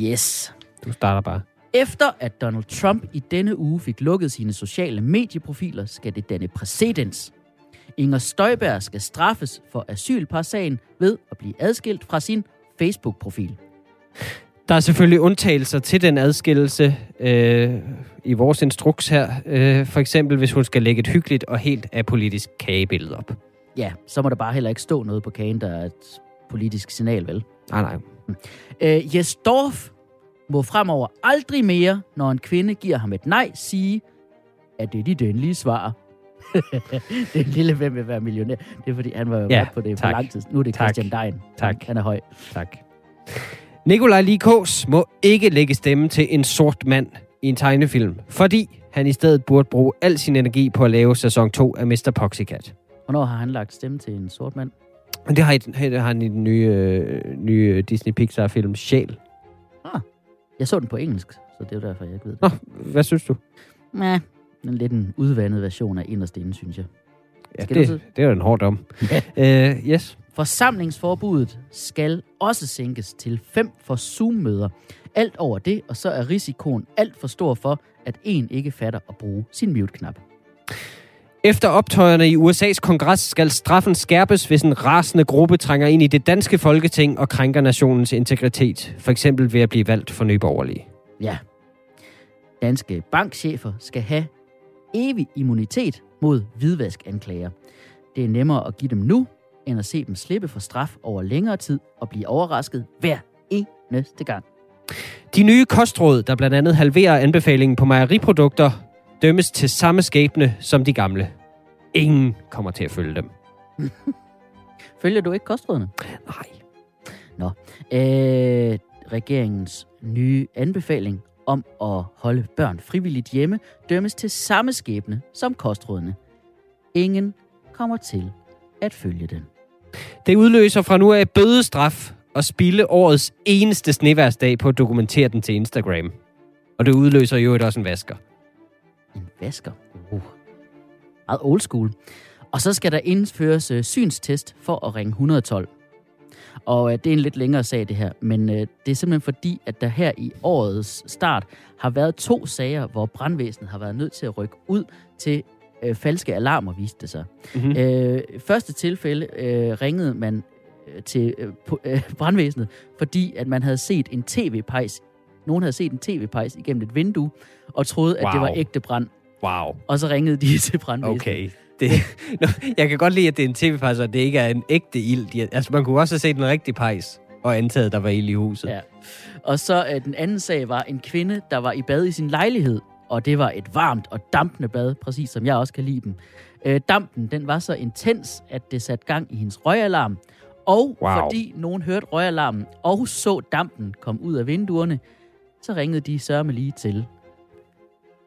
Yes. du starter bare. Efter at Donald Trump i denne uge fik lukket sine sociale medieprofiler, skal det danne præcedens. Inger Støjberg skal straffes for asylparsagen ved at blive adskilt fra sin Facebook-profil. Der er selvfølgelig undtagelser til den adskillelse øh, i vores instruks her. Øh, for eksempel, hvis hun skal lægge et hyggeligt og helt apolitisk kagebillede op. Ja, så må der bare heller ikke stå noget på kagen, der er et politisk signal, vel? Nej, nej. Øh, Jes Dorf må fremover aldrig mere, når en kvinde giver ham et nej, sige, at det er dit endelige svar. Det er lille hvem vil være millionær. Det er fordi, han var jo Ja, på det tak. for lang tid. Nu er det Tak. Christian Dein. Tak. Han er høj. Tak. Nikolaj Likås må ikke lægge stemme til en sort mand i en tegnefilm, fordi han i stedet burde bruge al sin energi på at lave sæson 2 af Mr. Poxycat. Hvornår har han lagt stemme til en sort mand? Det har, det har han i den nye, øh, nye Disney Pixar-film Sjæl. Jeg så den på engelsk, så det er derfor, jeg ikke ved det. Nå, hvad synes du? Næh, en lidt en udvandet version af Inderst Inde, synes jeg. Ja, Skal du det, det er jo en hård dom. Ja. Uh, [LAUGHS] yes. Forsamlingsforbuddet skal også sænkes til fem for Zoom-møder. Alt over det, og så er risikoen alt for stor for, at en ikke fatter at bruge sin mute-knap. Efter optøjerne i USA's kongres skal straffen skærpes, hvis en rasende gruppe trænger ind i det danske folketing og krænker nationens integritet. For eksempel ved at blive valgt for nyborgerlige. Ja. Danske bankchefer skal have evig immunitet mod hvidvaskanklager. Det er nemmere at give dem nu, end at se dem slippe for straf over længere tid og blive overrasket hver eneste gang. De nye kostråd, der blandt andet halverer anbefalingen på mejeriprodukter, dømmes til samme skæbne som de gamle. Ingen kommer til at følge dem. [LAUGHS] Følger du ikke kostrådene? Nej. Nå. Øh, regeringens nye anbefaling om at holde børn frivilligt hjemme dømmes til samme skæbne som kostrådene. Ingen kommer til at følge den. Det udløser fra nu af bødestraf og spille årets eneste sneværsdag på at dokumentere den til Instagram. Og det udløser jo også en vasker. En vasker. Uh. Meget old school. Og så skal der indføres øh, synstest for at ringe 112. Og øh, det er en lidt længere sag, det her. Men øh, det er simpelthen fordi, at der her i årets start har været to sager, hvor brandvæsenet har været nødt til at rykke ud til øh, falske alarmer, viste det sig. Mm-hmm. Øh, første tilfælde øh, ringede man øh, til øh, på, øh, [LAUGHS] brandvæsenet, fordi at man havde set en tv-pejs. Nogen havde set en tv-pejs igennem et vindue, og troede, at wow. det Wow. var ægte brand. Wow. Og så ringede de [LAUGHS] til brandvæsenet. Okay. Det, [LAUGHS] jeg kan godt lide, at det er en tv-pejs, og det ikke er en ægte ild. De- Altså, man kunne også have set en rigtig pejs, og antaget, der var ild i huset. Ja. Og så øh, den anden sag var en kvinde, der var i bad i sin lejlighed, og det var et varmt og dampende bad, præcis som jeg også kan lide dem. Øh, dampen, den var så intens, at det satte gang i hendes røgalarm, og Wow. fordi nogen hørte røgalarmen og så dampen komme ud af vinduerne, så ringede de sørme lige til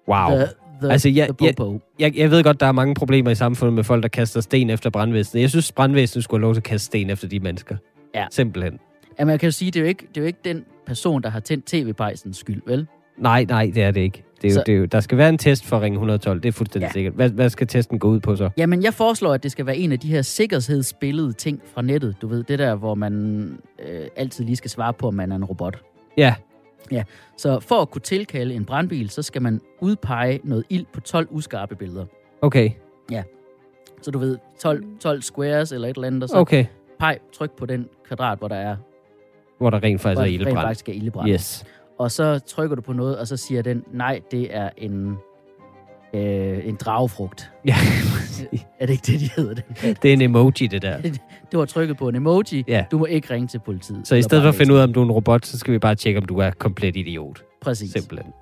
Wow. the, the, Altså, jeg- the jeg-. Jeg, jeg ved godt, der er mange problemer i samfundet med folk, der kaster sten efter brandvæsenet. Jeg synes, brandvæsenet skulle have lov til at kaste sten efter de mennesker. Ja. Simpelthen. Jamen, jeg kan jo sige, det er jo ikke, det er jo ikke den person, der har tændt tv-pejsens skyld, vel? Nej, nej, det er det ikke. Det er jo, Så- det er jo, der skal være en test for at ringe 112, det er fuldstændig ja. sikkert. Hvad, hvad skal testen gå ud på så? Jamen, jeg foreslår, at det skal være en af de her sikkerhedsbillede ting fra nettet. Du ved, det der, hvor man øh, altid lige skal svare på, om man er en robot. Ja, Så for at kunne tilkalde en brandbil, så skal man udpege noget ild på 12 uskarpe billeder. okay. Så du ved, 12, 12 squares eller et eller andet, og så Okay. peg, tryk på den kvadrat, hvor der er, Hvor der rent faktisk er der rent ildebrand. faktisk er ildebrand. Yes. Og så trykker du på noget, og så siger den, nej, det er en, øh, en dragefrugt. Ja, [LAUGHS] Er det ikke det, de hedder? Den? det er en emoji, det der. [LAUGHS] Du har trykket på en emoji. Ja. Du må ikke ringe til politiet. Så i Eller stedet for at finde ud af, om du er en robot, så skal vi bare tjekke, om du er komplet idiot. Præcis. Simpelthen.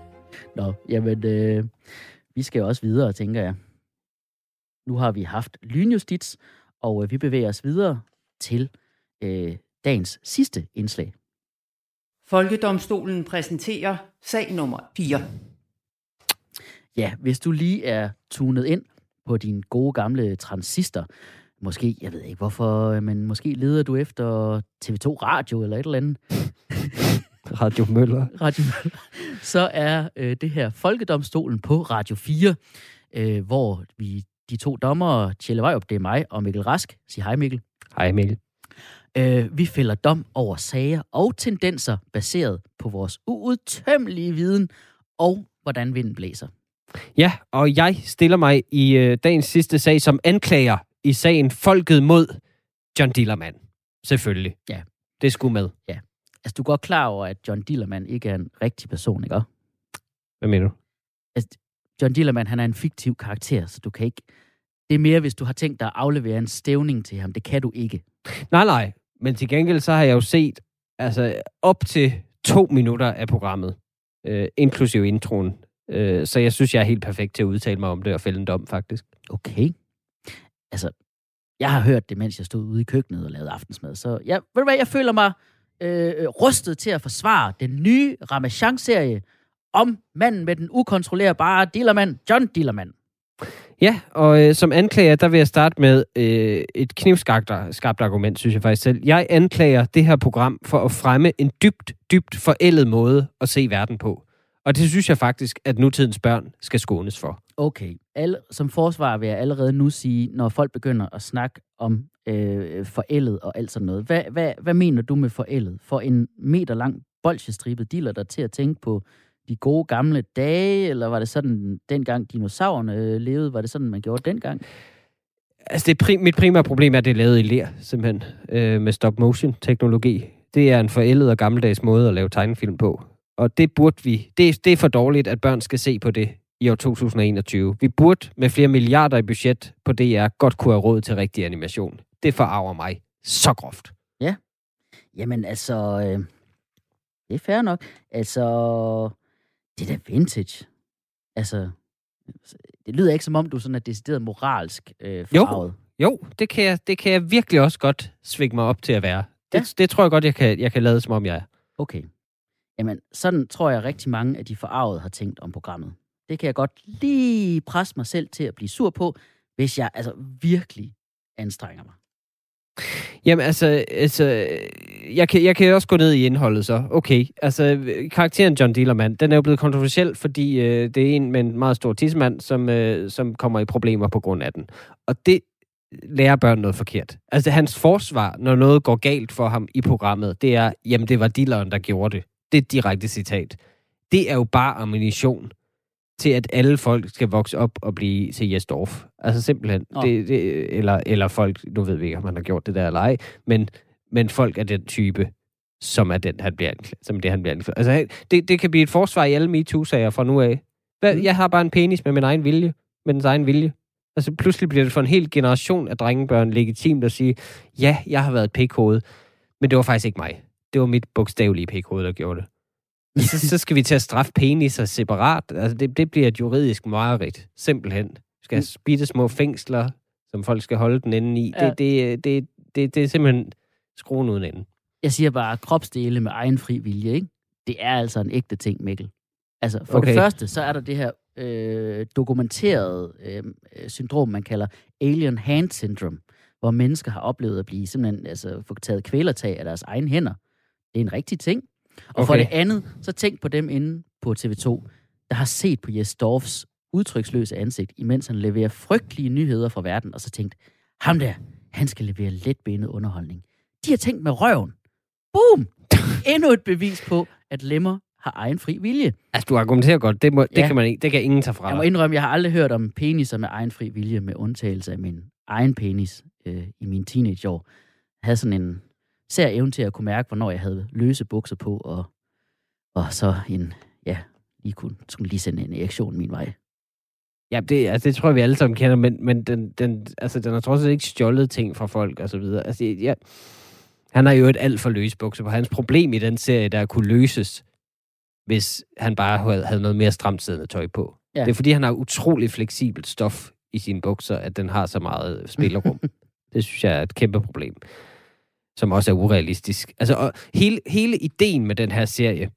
[LAUGHS] Nå, jamen, øh, vi skal jo også videre, tænker jeg. Nu har vi haft lynjustits, og øh, vi bevæger os videre til øh, dagens sidste indslag. Folkedomstolen præsenterer sag nummer 4. Ja, hvis du lige er tunet ind på din gode gamle transistor, måske, jeg ved ikke hvorfor, øh, men måske leder du efter TV2 Radio eller et eller andet, [LAUGHS] Radio Møller. Radio så er øh, det her Folkedomstolen på Radio 4, øh, hvor vi, de to dommere, Tjelle Vejrup, det er mig, og Mikkel Rask, sig hej Mikkel, Hej Emil. øh, vi fælder dom over sager og tendenser baseret på vores uudtømmelige viden og hvordan vinden blæser. Ja, og jeg stiller mig i øh, dagens sidste sag som anklager i sagen Folket mod John Dillermand. Selvfølgelig. Ja. Det skulle med. Altså, du er godt klar over, at John Dillermand ikke er en rigtig person, ikke? Hvad mener du? John Dillermand, han er en fiktiv karakter, så du kan ikke... Det er mere, hvis du har tænkt dig at aflevere en stævning til ham. Det kan du ikke. Nej, nej. Men til gengæld så har jeg jo set altså, op til to minutter af programmet, øh, inklusive introen. Øh, så jeg synes, jeg er helt perfekt til at udtale mig om det og fælde en dom, faktisk. Okay. Altså, jeg har hørt det, mens jeg stod ude i køkkenet og lavede aftensmad. Så jeg, ved du hvad, jeg føler mig øh, rustet til at forsvare den nye Ramachan-serie om manden med den ukontrollerbare dealermand, John Dillermand. Ja, og øh, som anklager, der vil jeg starte med øh, et knivskarpt skarpt argument, synes jeg faktisk selv. Jeg anklager det her program for at fremme en dybt, dybt forældet måde at se verden på. Og det synes jeg faktisk, at nutidens børn skal skånes for. Okay, alle, som forsvar vil jeg allerede nu sige, når folk begynder at snakke om øh, forældet og alt sådan noget. Hvad, hvad, hvad mener du med forældet? For en meter lang bolsjestribet dealer der til at tænke på de gode gamle dage, eller var det sådan, dengang dinosaurerne øh, levede, var det sådan, man gjorde dengang? Altså, det prim, mit primære problem er, at det er lavet i ler, simpelthen, øh, med stop-motion-teknologi. Det er en forældet og gammeldags måde at lave tegnefilm på. Og det burde vi... Det, det er for dårligt, at børn skal se på det i år 2021. Vi burde med flere milliarder i budget på DR godt kunne have råd til rigtig animation. Det forarver mig så groft. Jamen altså, øh, det er fair nok. Altså, det er da vintage. Altså, det lyder ikke som om, du sådan er decideret moralsk øh, forarvet. Jo, det kan, jeg, det kan jeg virkelig også godt svinge mig op til at være. Det, Ja. det tror jeg godt, jeg kan, jeg kan lade som om, jeg er. Okay. Jamen, sådan tror jeg rigtig mange af de forarvede har tænkt om programmet. Det kan jeg godt lige presse mig selv til at blive sur på, hvis jeg altså virkelig anstrenger mig. Jamen altså, altså jeg, kan, jeg kan også gå ned i indholdet så. Okay, altså karakteren John Dillermand, den er jo blevet kontroversiel, fordi øh, det er en med en meget stor tissemand, som, øh, som kommer i problemer på grund af den. Og det lærer børn noget forkert. Altså hans forsvar, når noget går galt for ham i programmet, det er, jamen det var dilleren, der gjorde det. Det er et direkte citat. Det er jo bare ammunition til, at alle folk skal vokse op og blive til Jesdorf. Altså simpelthen. Nå. Det, det, eller, eller folk, nu ved vi ikke, om han har gjort det der eller ej, men, men folk er den type, som er den, han bliver anklaget, som det, han bliver anklaget. Altså, det, det kan blive et forsvar i alle MeToo-sager fra nu af. Hvad, Mm. Jeg har bare en penis med min egen vilje, med dens egen vilje. Altså, pludselig bliver det for en hel generation af drengebørn legitimt at sige, ja, jeg har været et pikhoved, men det var faktisk ikke mig. Det var mit bogstavelige pikhoved, der gjorde det. så, så skal vi til at straffe peniser separat. Altså, det, det bliver et juridisk mareridt. Simpelthen. Vi skal have bitte små fængsler, som folk skal holde den inde i. Ja. Det, det, det, det, det er simpelthen skruen uden ende. Jeg siger bare, kropsdele med egen fri vilje, ikke? Det er altså en ægte ting, Mikkel. Altså, for okay. Det første, så er der det her øh, dokumenterede øh, øh, syndrom, man kalder alien hand syndrome, hvor mennesker har oplevet at blive simpelthen, altså, få taget kvælertag af deres egne hænder. Det er en rigtig ting. Og okay. for det andet, så tænk på dem inde på TV2, der har set på Jes Dorfs udtryksløse ansigt, imens han leverer frygtelige nyheder fra verden, og så tænkt, ham der, han skal levere letbenet underholdning. De har tænkt med røven. Boom! [LAUGHS] Endnu et bevis på, at lemmer har egen fri vilje. Altså, du argumenterer godt. Det, må, det, Ja. kan man ikke, det kan ingen tage fra Jeg må indrømme, jeg har aldrig hørt om peniser med egen fri vilje, med undtagelse af min egen penis øh, i mine teenageår. Jeg havde sådan en sær evne til at kunne mærke, hvornår jeg havde løse bukser på, og, og så en, ja, lige kunne, skulle lige sende en erektion min vej. Ja, det, altså, det tror jeg, vi alle sammen kender, men, men den, den, altså, den har trods alt ikke stjålet ting fra folk og så videre. Altså, ja, han har jo et alt for løse bukser på. Hans problem i den serie, der kunne løses, hvis han bare havde, havde noget mere stramt siddende tøj på. Ja. Det er fordi, han har utrolig fleksibelt stof i sine bukser, at den har så meget spillerum. [LAUGHS] det synes jeg er et kæmpe problem, som også er urealistisk. Altså, og hele, hele ideen med den her serie,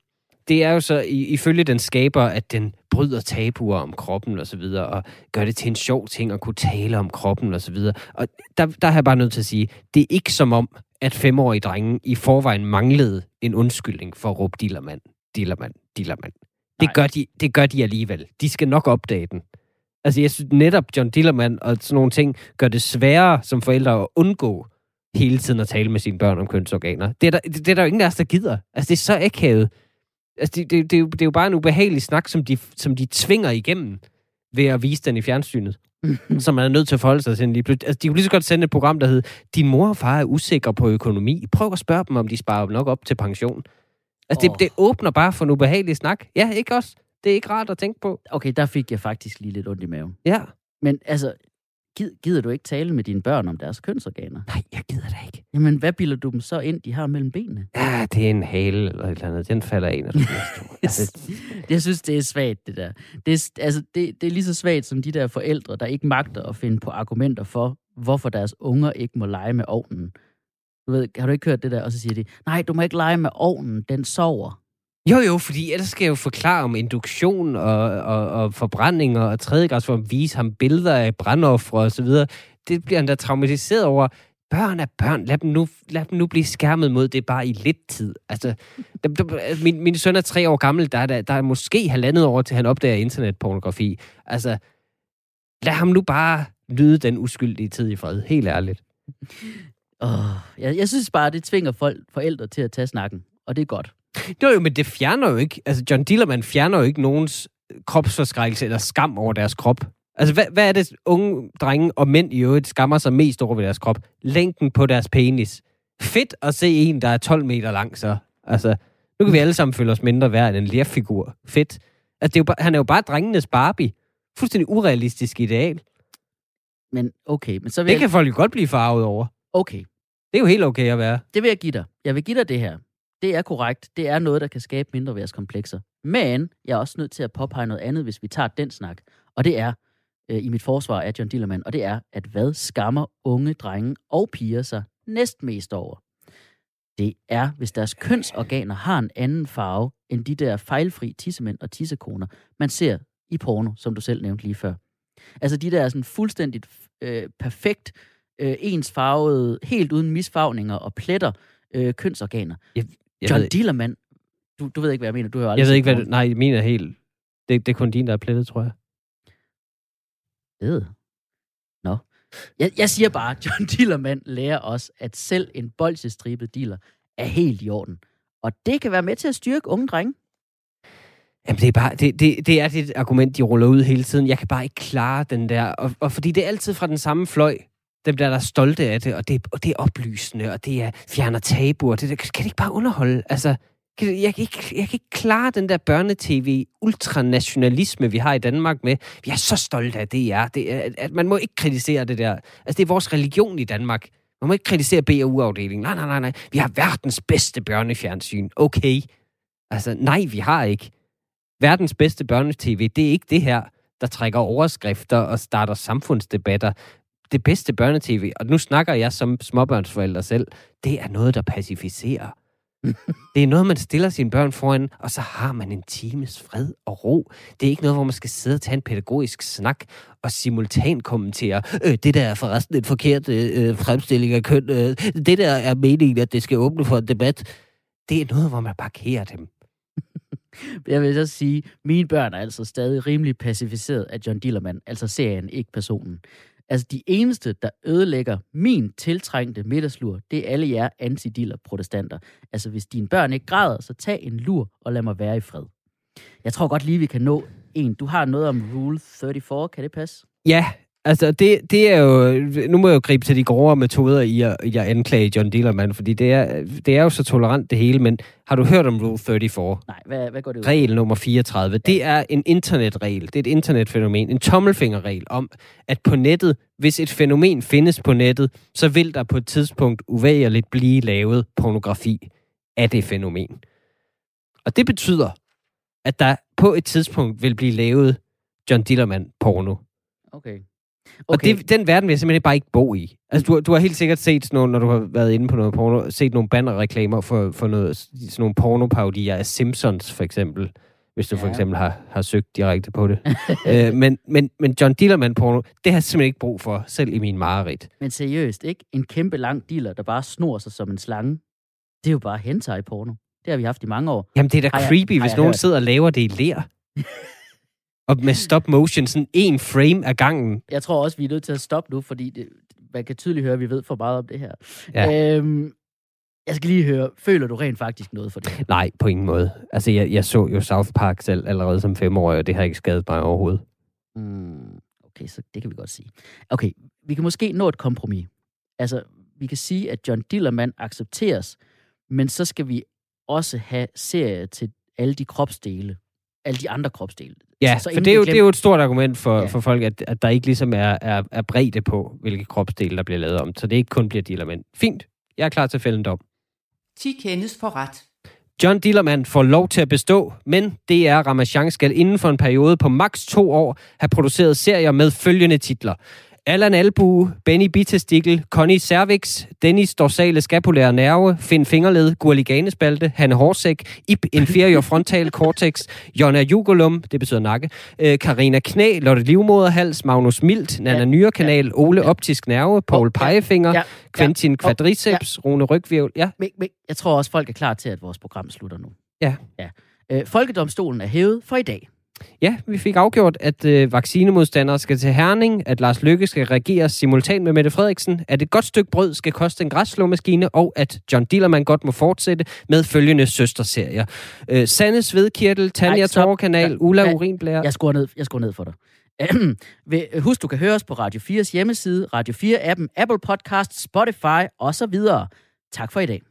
det er jo så ifølge den skaber, at den bryder tabuer om kroppen og så videre, og gør det til en sjov ting at kunne tale om kroppen og så videre. Og der, der har jeg bare nødt til at sige, det er ikke som om, at femårige drenge i forvejen manglede en undskyldning for at råbe dillermand, dillermand, dillermand. Det Nej. gør, de, det gør de alligevel. De skal nok opdage den. Altså, jeg synes netop John Dillermand og sådan nogle ting gør det sværere som forældre at undgå hele tiden at tale med sine børn om kønsorganer. Det er der, det, det er der jo ingen af os, der gider. Altså, det er så akavet. Altså, det, det, det, er jo, det er jo bare en ubehagelig snak, som de, som de tvinger igennem ved at vise den i fjernsynet. som man er nødt til at forholde sig til lige pludselig. Altså, de kunne lige så godt sende et program, der hedder Din mor og far er usikre på økonomi. Prøv at spørge dem, om de sparer nok op til pension. Altså, Åh. det, det åbner bare for en ubehagelig snak. Ja, ikke også? Det er ikke rart at tænke på. Okay, der fik jeg faktisk lige lidt ondt i maven. Ja. Men altså, gid, gider du ikke tale med dine børn om deres kønsorganer? Nej, jeg gider da ikke. Jamen, hvad bilder du dem så ind, de har mellem benene? Ja, det er en hale eller et eller andet. Den falder af, når du altså, [LAUGHS] Jeg synes, det er svagt, det der. Det er, altså, det, det er lige så svagt som de der forældre, der ikke magter at finde på argumenter for, hvorfor deres unger ikke må lege med ovnen. Du ved, har du ikke hørt det der? Og så siger de, nej, du må ikke lege med ovnen, den sover. Jo, jo, fordi ellers skal jeg jo forklare om induktion og, og, og forbrændinger og tredje for at vise ham billeder af brandoffre og så videre. Det bliver han da traumatiseret over. Børn er børn. Lad dem nu, lad dem nu blive skærmet mod det bare i lidt tid. Altså, der, der, min, min søn er tre år gammel. Der er, der, der er måske halvandet år til han opdager internetpornografi. Altså, lad ham nu bare nyde den uskyldige tid i fred. Helt ærligt. Oh, jeg, jeg synes bare, det tvinger folk, forældre til at tage snakken. Og det er godt. Det er jo, men det fjerner jo ikke, altså John Dillermand fjerner jo ikke nogens kropsforskrækkelse eller skam over deres krop. Altså, hvad, hvad er det, unge drenge og mænd i øvrigt skammer sig mest over ved deres krop? Længden på deres penis. Fedt at se en, der er 12 meter lang, så. Altså, nu kan vi alle sammen føle os mindre værd end en lærfigur. Fedt. Altså, det er jo bare, han er jo bare drengenes Barbie. Fuldstændig urealistisk ideal. Men okay, men så vil Det jeg... kan folk jo godt blive farvet over. Okay, Det er jo helt okay at være. det vil jeg give dig. Jeg vil give dig det her. Det er korrekt. Det er noget, der kan skabe mindre værtskomplekser. Men jeg er også nødt til at påpege noget andet, hvis vi tager den snak. Og det er, øh, i mit forsvar af John Dillermand, og det er, at hvad skammer unge drenge og piger sig næstmest over? Det er, hvis deres kønsorganer har en anden farve end de der fejlfri tissemænd og tissekoner, man ser i porno, som du selv nævnte lige før. Altså de der sådan fuldstændigt øh, perfekt, øh, ensfarvede, helt uden misfarvninger og pletter øh, kønsorganer. Jeg John ved, Dillermand, du, du ved ikke, hvad jeg mener. Du har aldrig jeg ved ikke, hvad det, Nej, jeg mener helt... Det, det er kun din, der er plettet, tror jeg. ved. Nå. Jeg, jeg siger bare, [LAUGHS] John Dillermand lærer os, at selv en bolsjestribet dealer er helt i orden. Og det kan være med til at styrke unge drenge. Jamen, det er bare, det, det, det er det argument, de ruller ud hele tiden. Jeg kan bare ikke klare den der. Og, og fordi det er altid fra den samme fløj. Dem der, der er stolte af det, og det, og det er oplysende, og det er fjerner tabuer. Det der, kan det ikke bare underholde? Altså, kan jeg kan, ikke, jeg kan ikke klare den der børnetv ultranationalisme, vi har i Danmark med. Vi er så stolte af det, ja. Det er at man må ikke kritisere det der. Altså, det er vores religion i Danmark. Man må ikke kritisere BAU-afdelingen. Nej, nej, nej, nej. Vi har verdens bedste børnefjernsyn. Okay. Altså, nej, vi har ikke verdens bedste børnetv, det er ikke det her, der trækker overskrifter og starter samfundsdebatter. Det bedste børnetv, og nu snakker jeg som småbørnsforælder selv, det er noget, der pacificerer. [LAUGHS] det er noget, man stiller sine børn foran, og så har man en times fred og ro. Det er ikke noget, hvor man skal sidde og tage en pædagogisk snak og simultant kommentere, øh, det der er forresten en forkert øh, fremstilling af køn, øh, det der er meningen, at det skal åbne for en debat. Det er noget, hvor man parkerer dem. [LAUGHS] Jeg vil så sige, mine børn er altså stadig rimelig pacificeret af John Dillermand, altså serien, ikke personen. Altså, de eneste, der ødelægger min tiltrængte middagslur, det er alle jer antidiller-protestanter. Altså, hvis dine børn ikke græder, så tag en lur og lad mig være i fred. Jeg tror godt lige, vi kan nå en. Du har noget om Rule 34, kan det passe? Ja, altså det, det er jo... Nu må jeg jo gribe til de grovere metoder i at, i at anklage John Dillermand, fordi det er, det er jo så tolerant det hele, men har du hørt om Rule 34? Nej, hvad, hvad går det ud? Regel nummer 34. Det er en internetregel. Det er et internetfænomen. En tommelfingerregel om, at på nettet, hvis et fænomen findes på nettet, så vil der på et tidspunkt uvægerligt blive lavet pornografi af det fænomen. Og det betyder, at der på et tidspunkt vil blive lavet John Dillermand porno. Okay. Og det, den verden vil jeg simpelthen bare ikke bo i. Altså, du, du har helt sikkert set sådan nogle, når du har været inde på noget porno, set nogle bannerreklamer for, for noget, sådan nogle pornoparodier af Simpsons, for eksempel. Hvis du ja. for eksempel har, har søgt direkte på det. [LAUGHS] øh, men, men, men John Dillermand-porno, det har jeg simpelthen ikke brug for, selv i min mareridt. Men seriøst, ikke? En kæmpe lang dealer, der bare snor sig som en slange. Det er jo bare hentai-porno. Det har vi haft i mange år. Jamen, det er da Har jeg- creepy, har hvis jeg nogen hørt. sidder og laver det i lær. [LAUGHS] og med stop motion, sådan en frame af gangen. Jeg tror også, vi er nødt til at stoppe nu, fordi det, man kan tydeligt høre, at vi ved for meget om det her. Ja. Øhm, jeg skal lige høre, føler du rent faktisk noget for det? Nej, på ingen måde. Altså, jeg, jeg så jo South Park selv allerede som femårig, og det har ikke skadet mig overhovedet. Mm, okay, så det kan vi godt sige. Okay, vi kan måske nå et kompromis. Altså, vi kan sige, at John Dillermand accepteres, men så skal vi også have serier til alle de kropsdele. Alle de andre kropsdele. Ja, så for det er, jo, det er jo et stort argument for, ja. Ja. for folk, at, at der ikke ligesom er, er, er bredde på, hvilke kropsdele, der bliver lavet om. Så det ikke kun bliver Dillermand. Fint. Jeg er klar til at fælde en dom. 10 kendes for ret. John Dillermand får lov til at bestå, men DR Ramachan skal inden for en periode på maks to år have produceret serier med følgende titler. Allan Albue, Benny Bitestikkel, Connie Cervix, Dennis Dorsale Scapulære Nerve, Finn Fingerled, Gurli Ganespalte, Hanne Horsæk, Ip Inferior Frontal [LAUGHS] Cortex, Jonna Jugolum, det betyder nakke, øh, Karina Knæ, Lotte Livmoderhals, Magnus Mildt, Nana Ja, Nyrekanal, Ole Optisk Nerve, Paul ja, Pegefinger, ja, Quentin ja, Quadriceps, Rune Rygvirvel. Ja, jeg tror også, folk er klar til, at vores program slutter nu. Ja. ja. Øh, Folkedomstolen er hævet for i dag. Ja, vi fik afgjort, at øh, vaccinemodstandere skal til Herning, at Lars Lykke skal regere simultan med Mette Frederiksen, at et godt stykke brød skal koste en græsslåmaskine, og at John Dillermand godt må fortsætte med følgende søsterserier. Øh, Sande Svedkirtel, Tanja Ja, Ulla Urinblære. Jeg skruer ned, jeg skruer ned for dig. [CLEARS THROAT] Husk, du kan høre os på Radio 4's hjemmeside, Radio 4-appen, Apple Podcast, Spotify osv. Tak for i dag.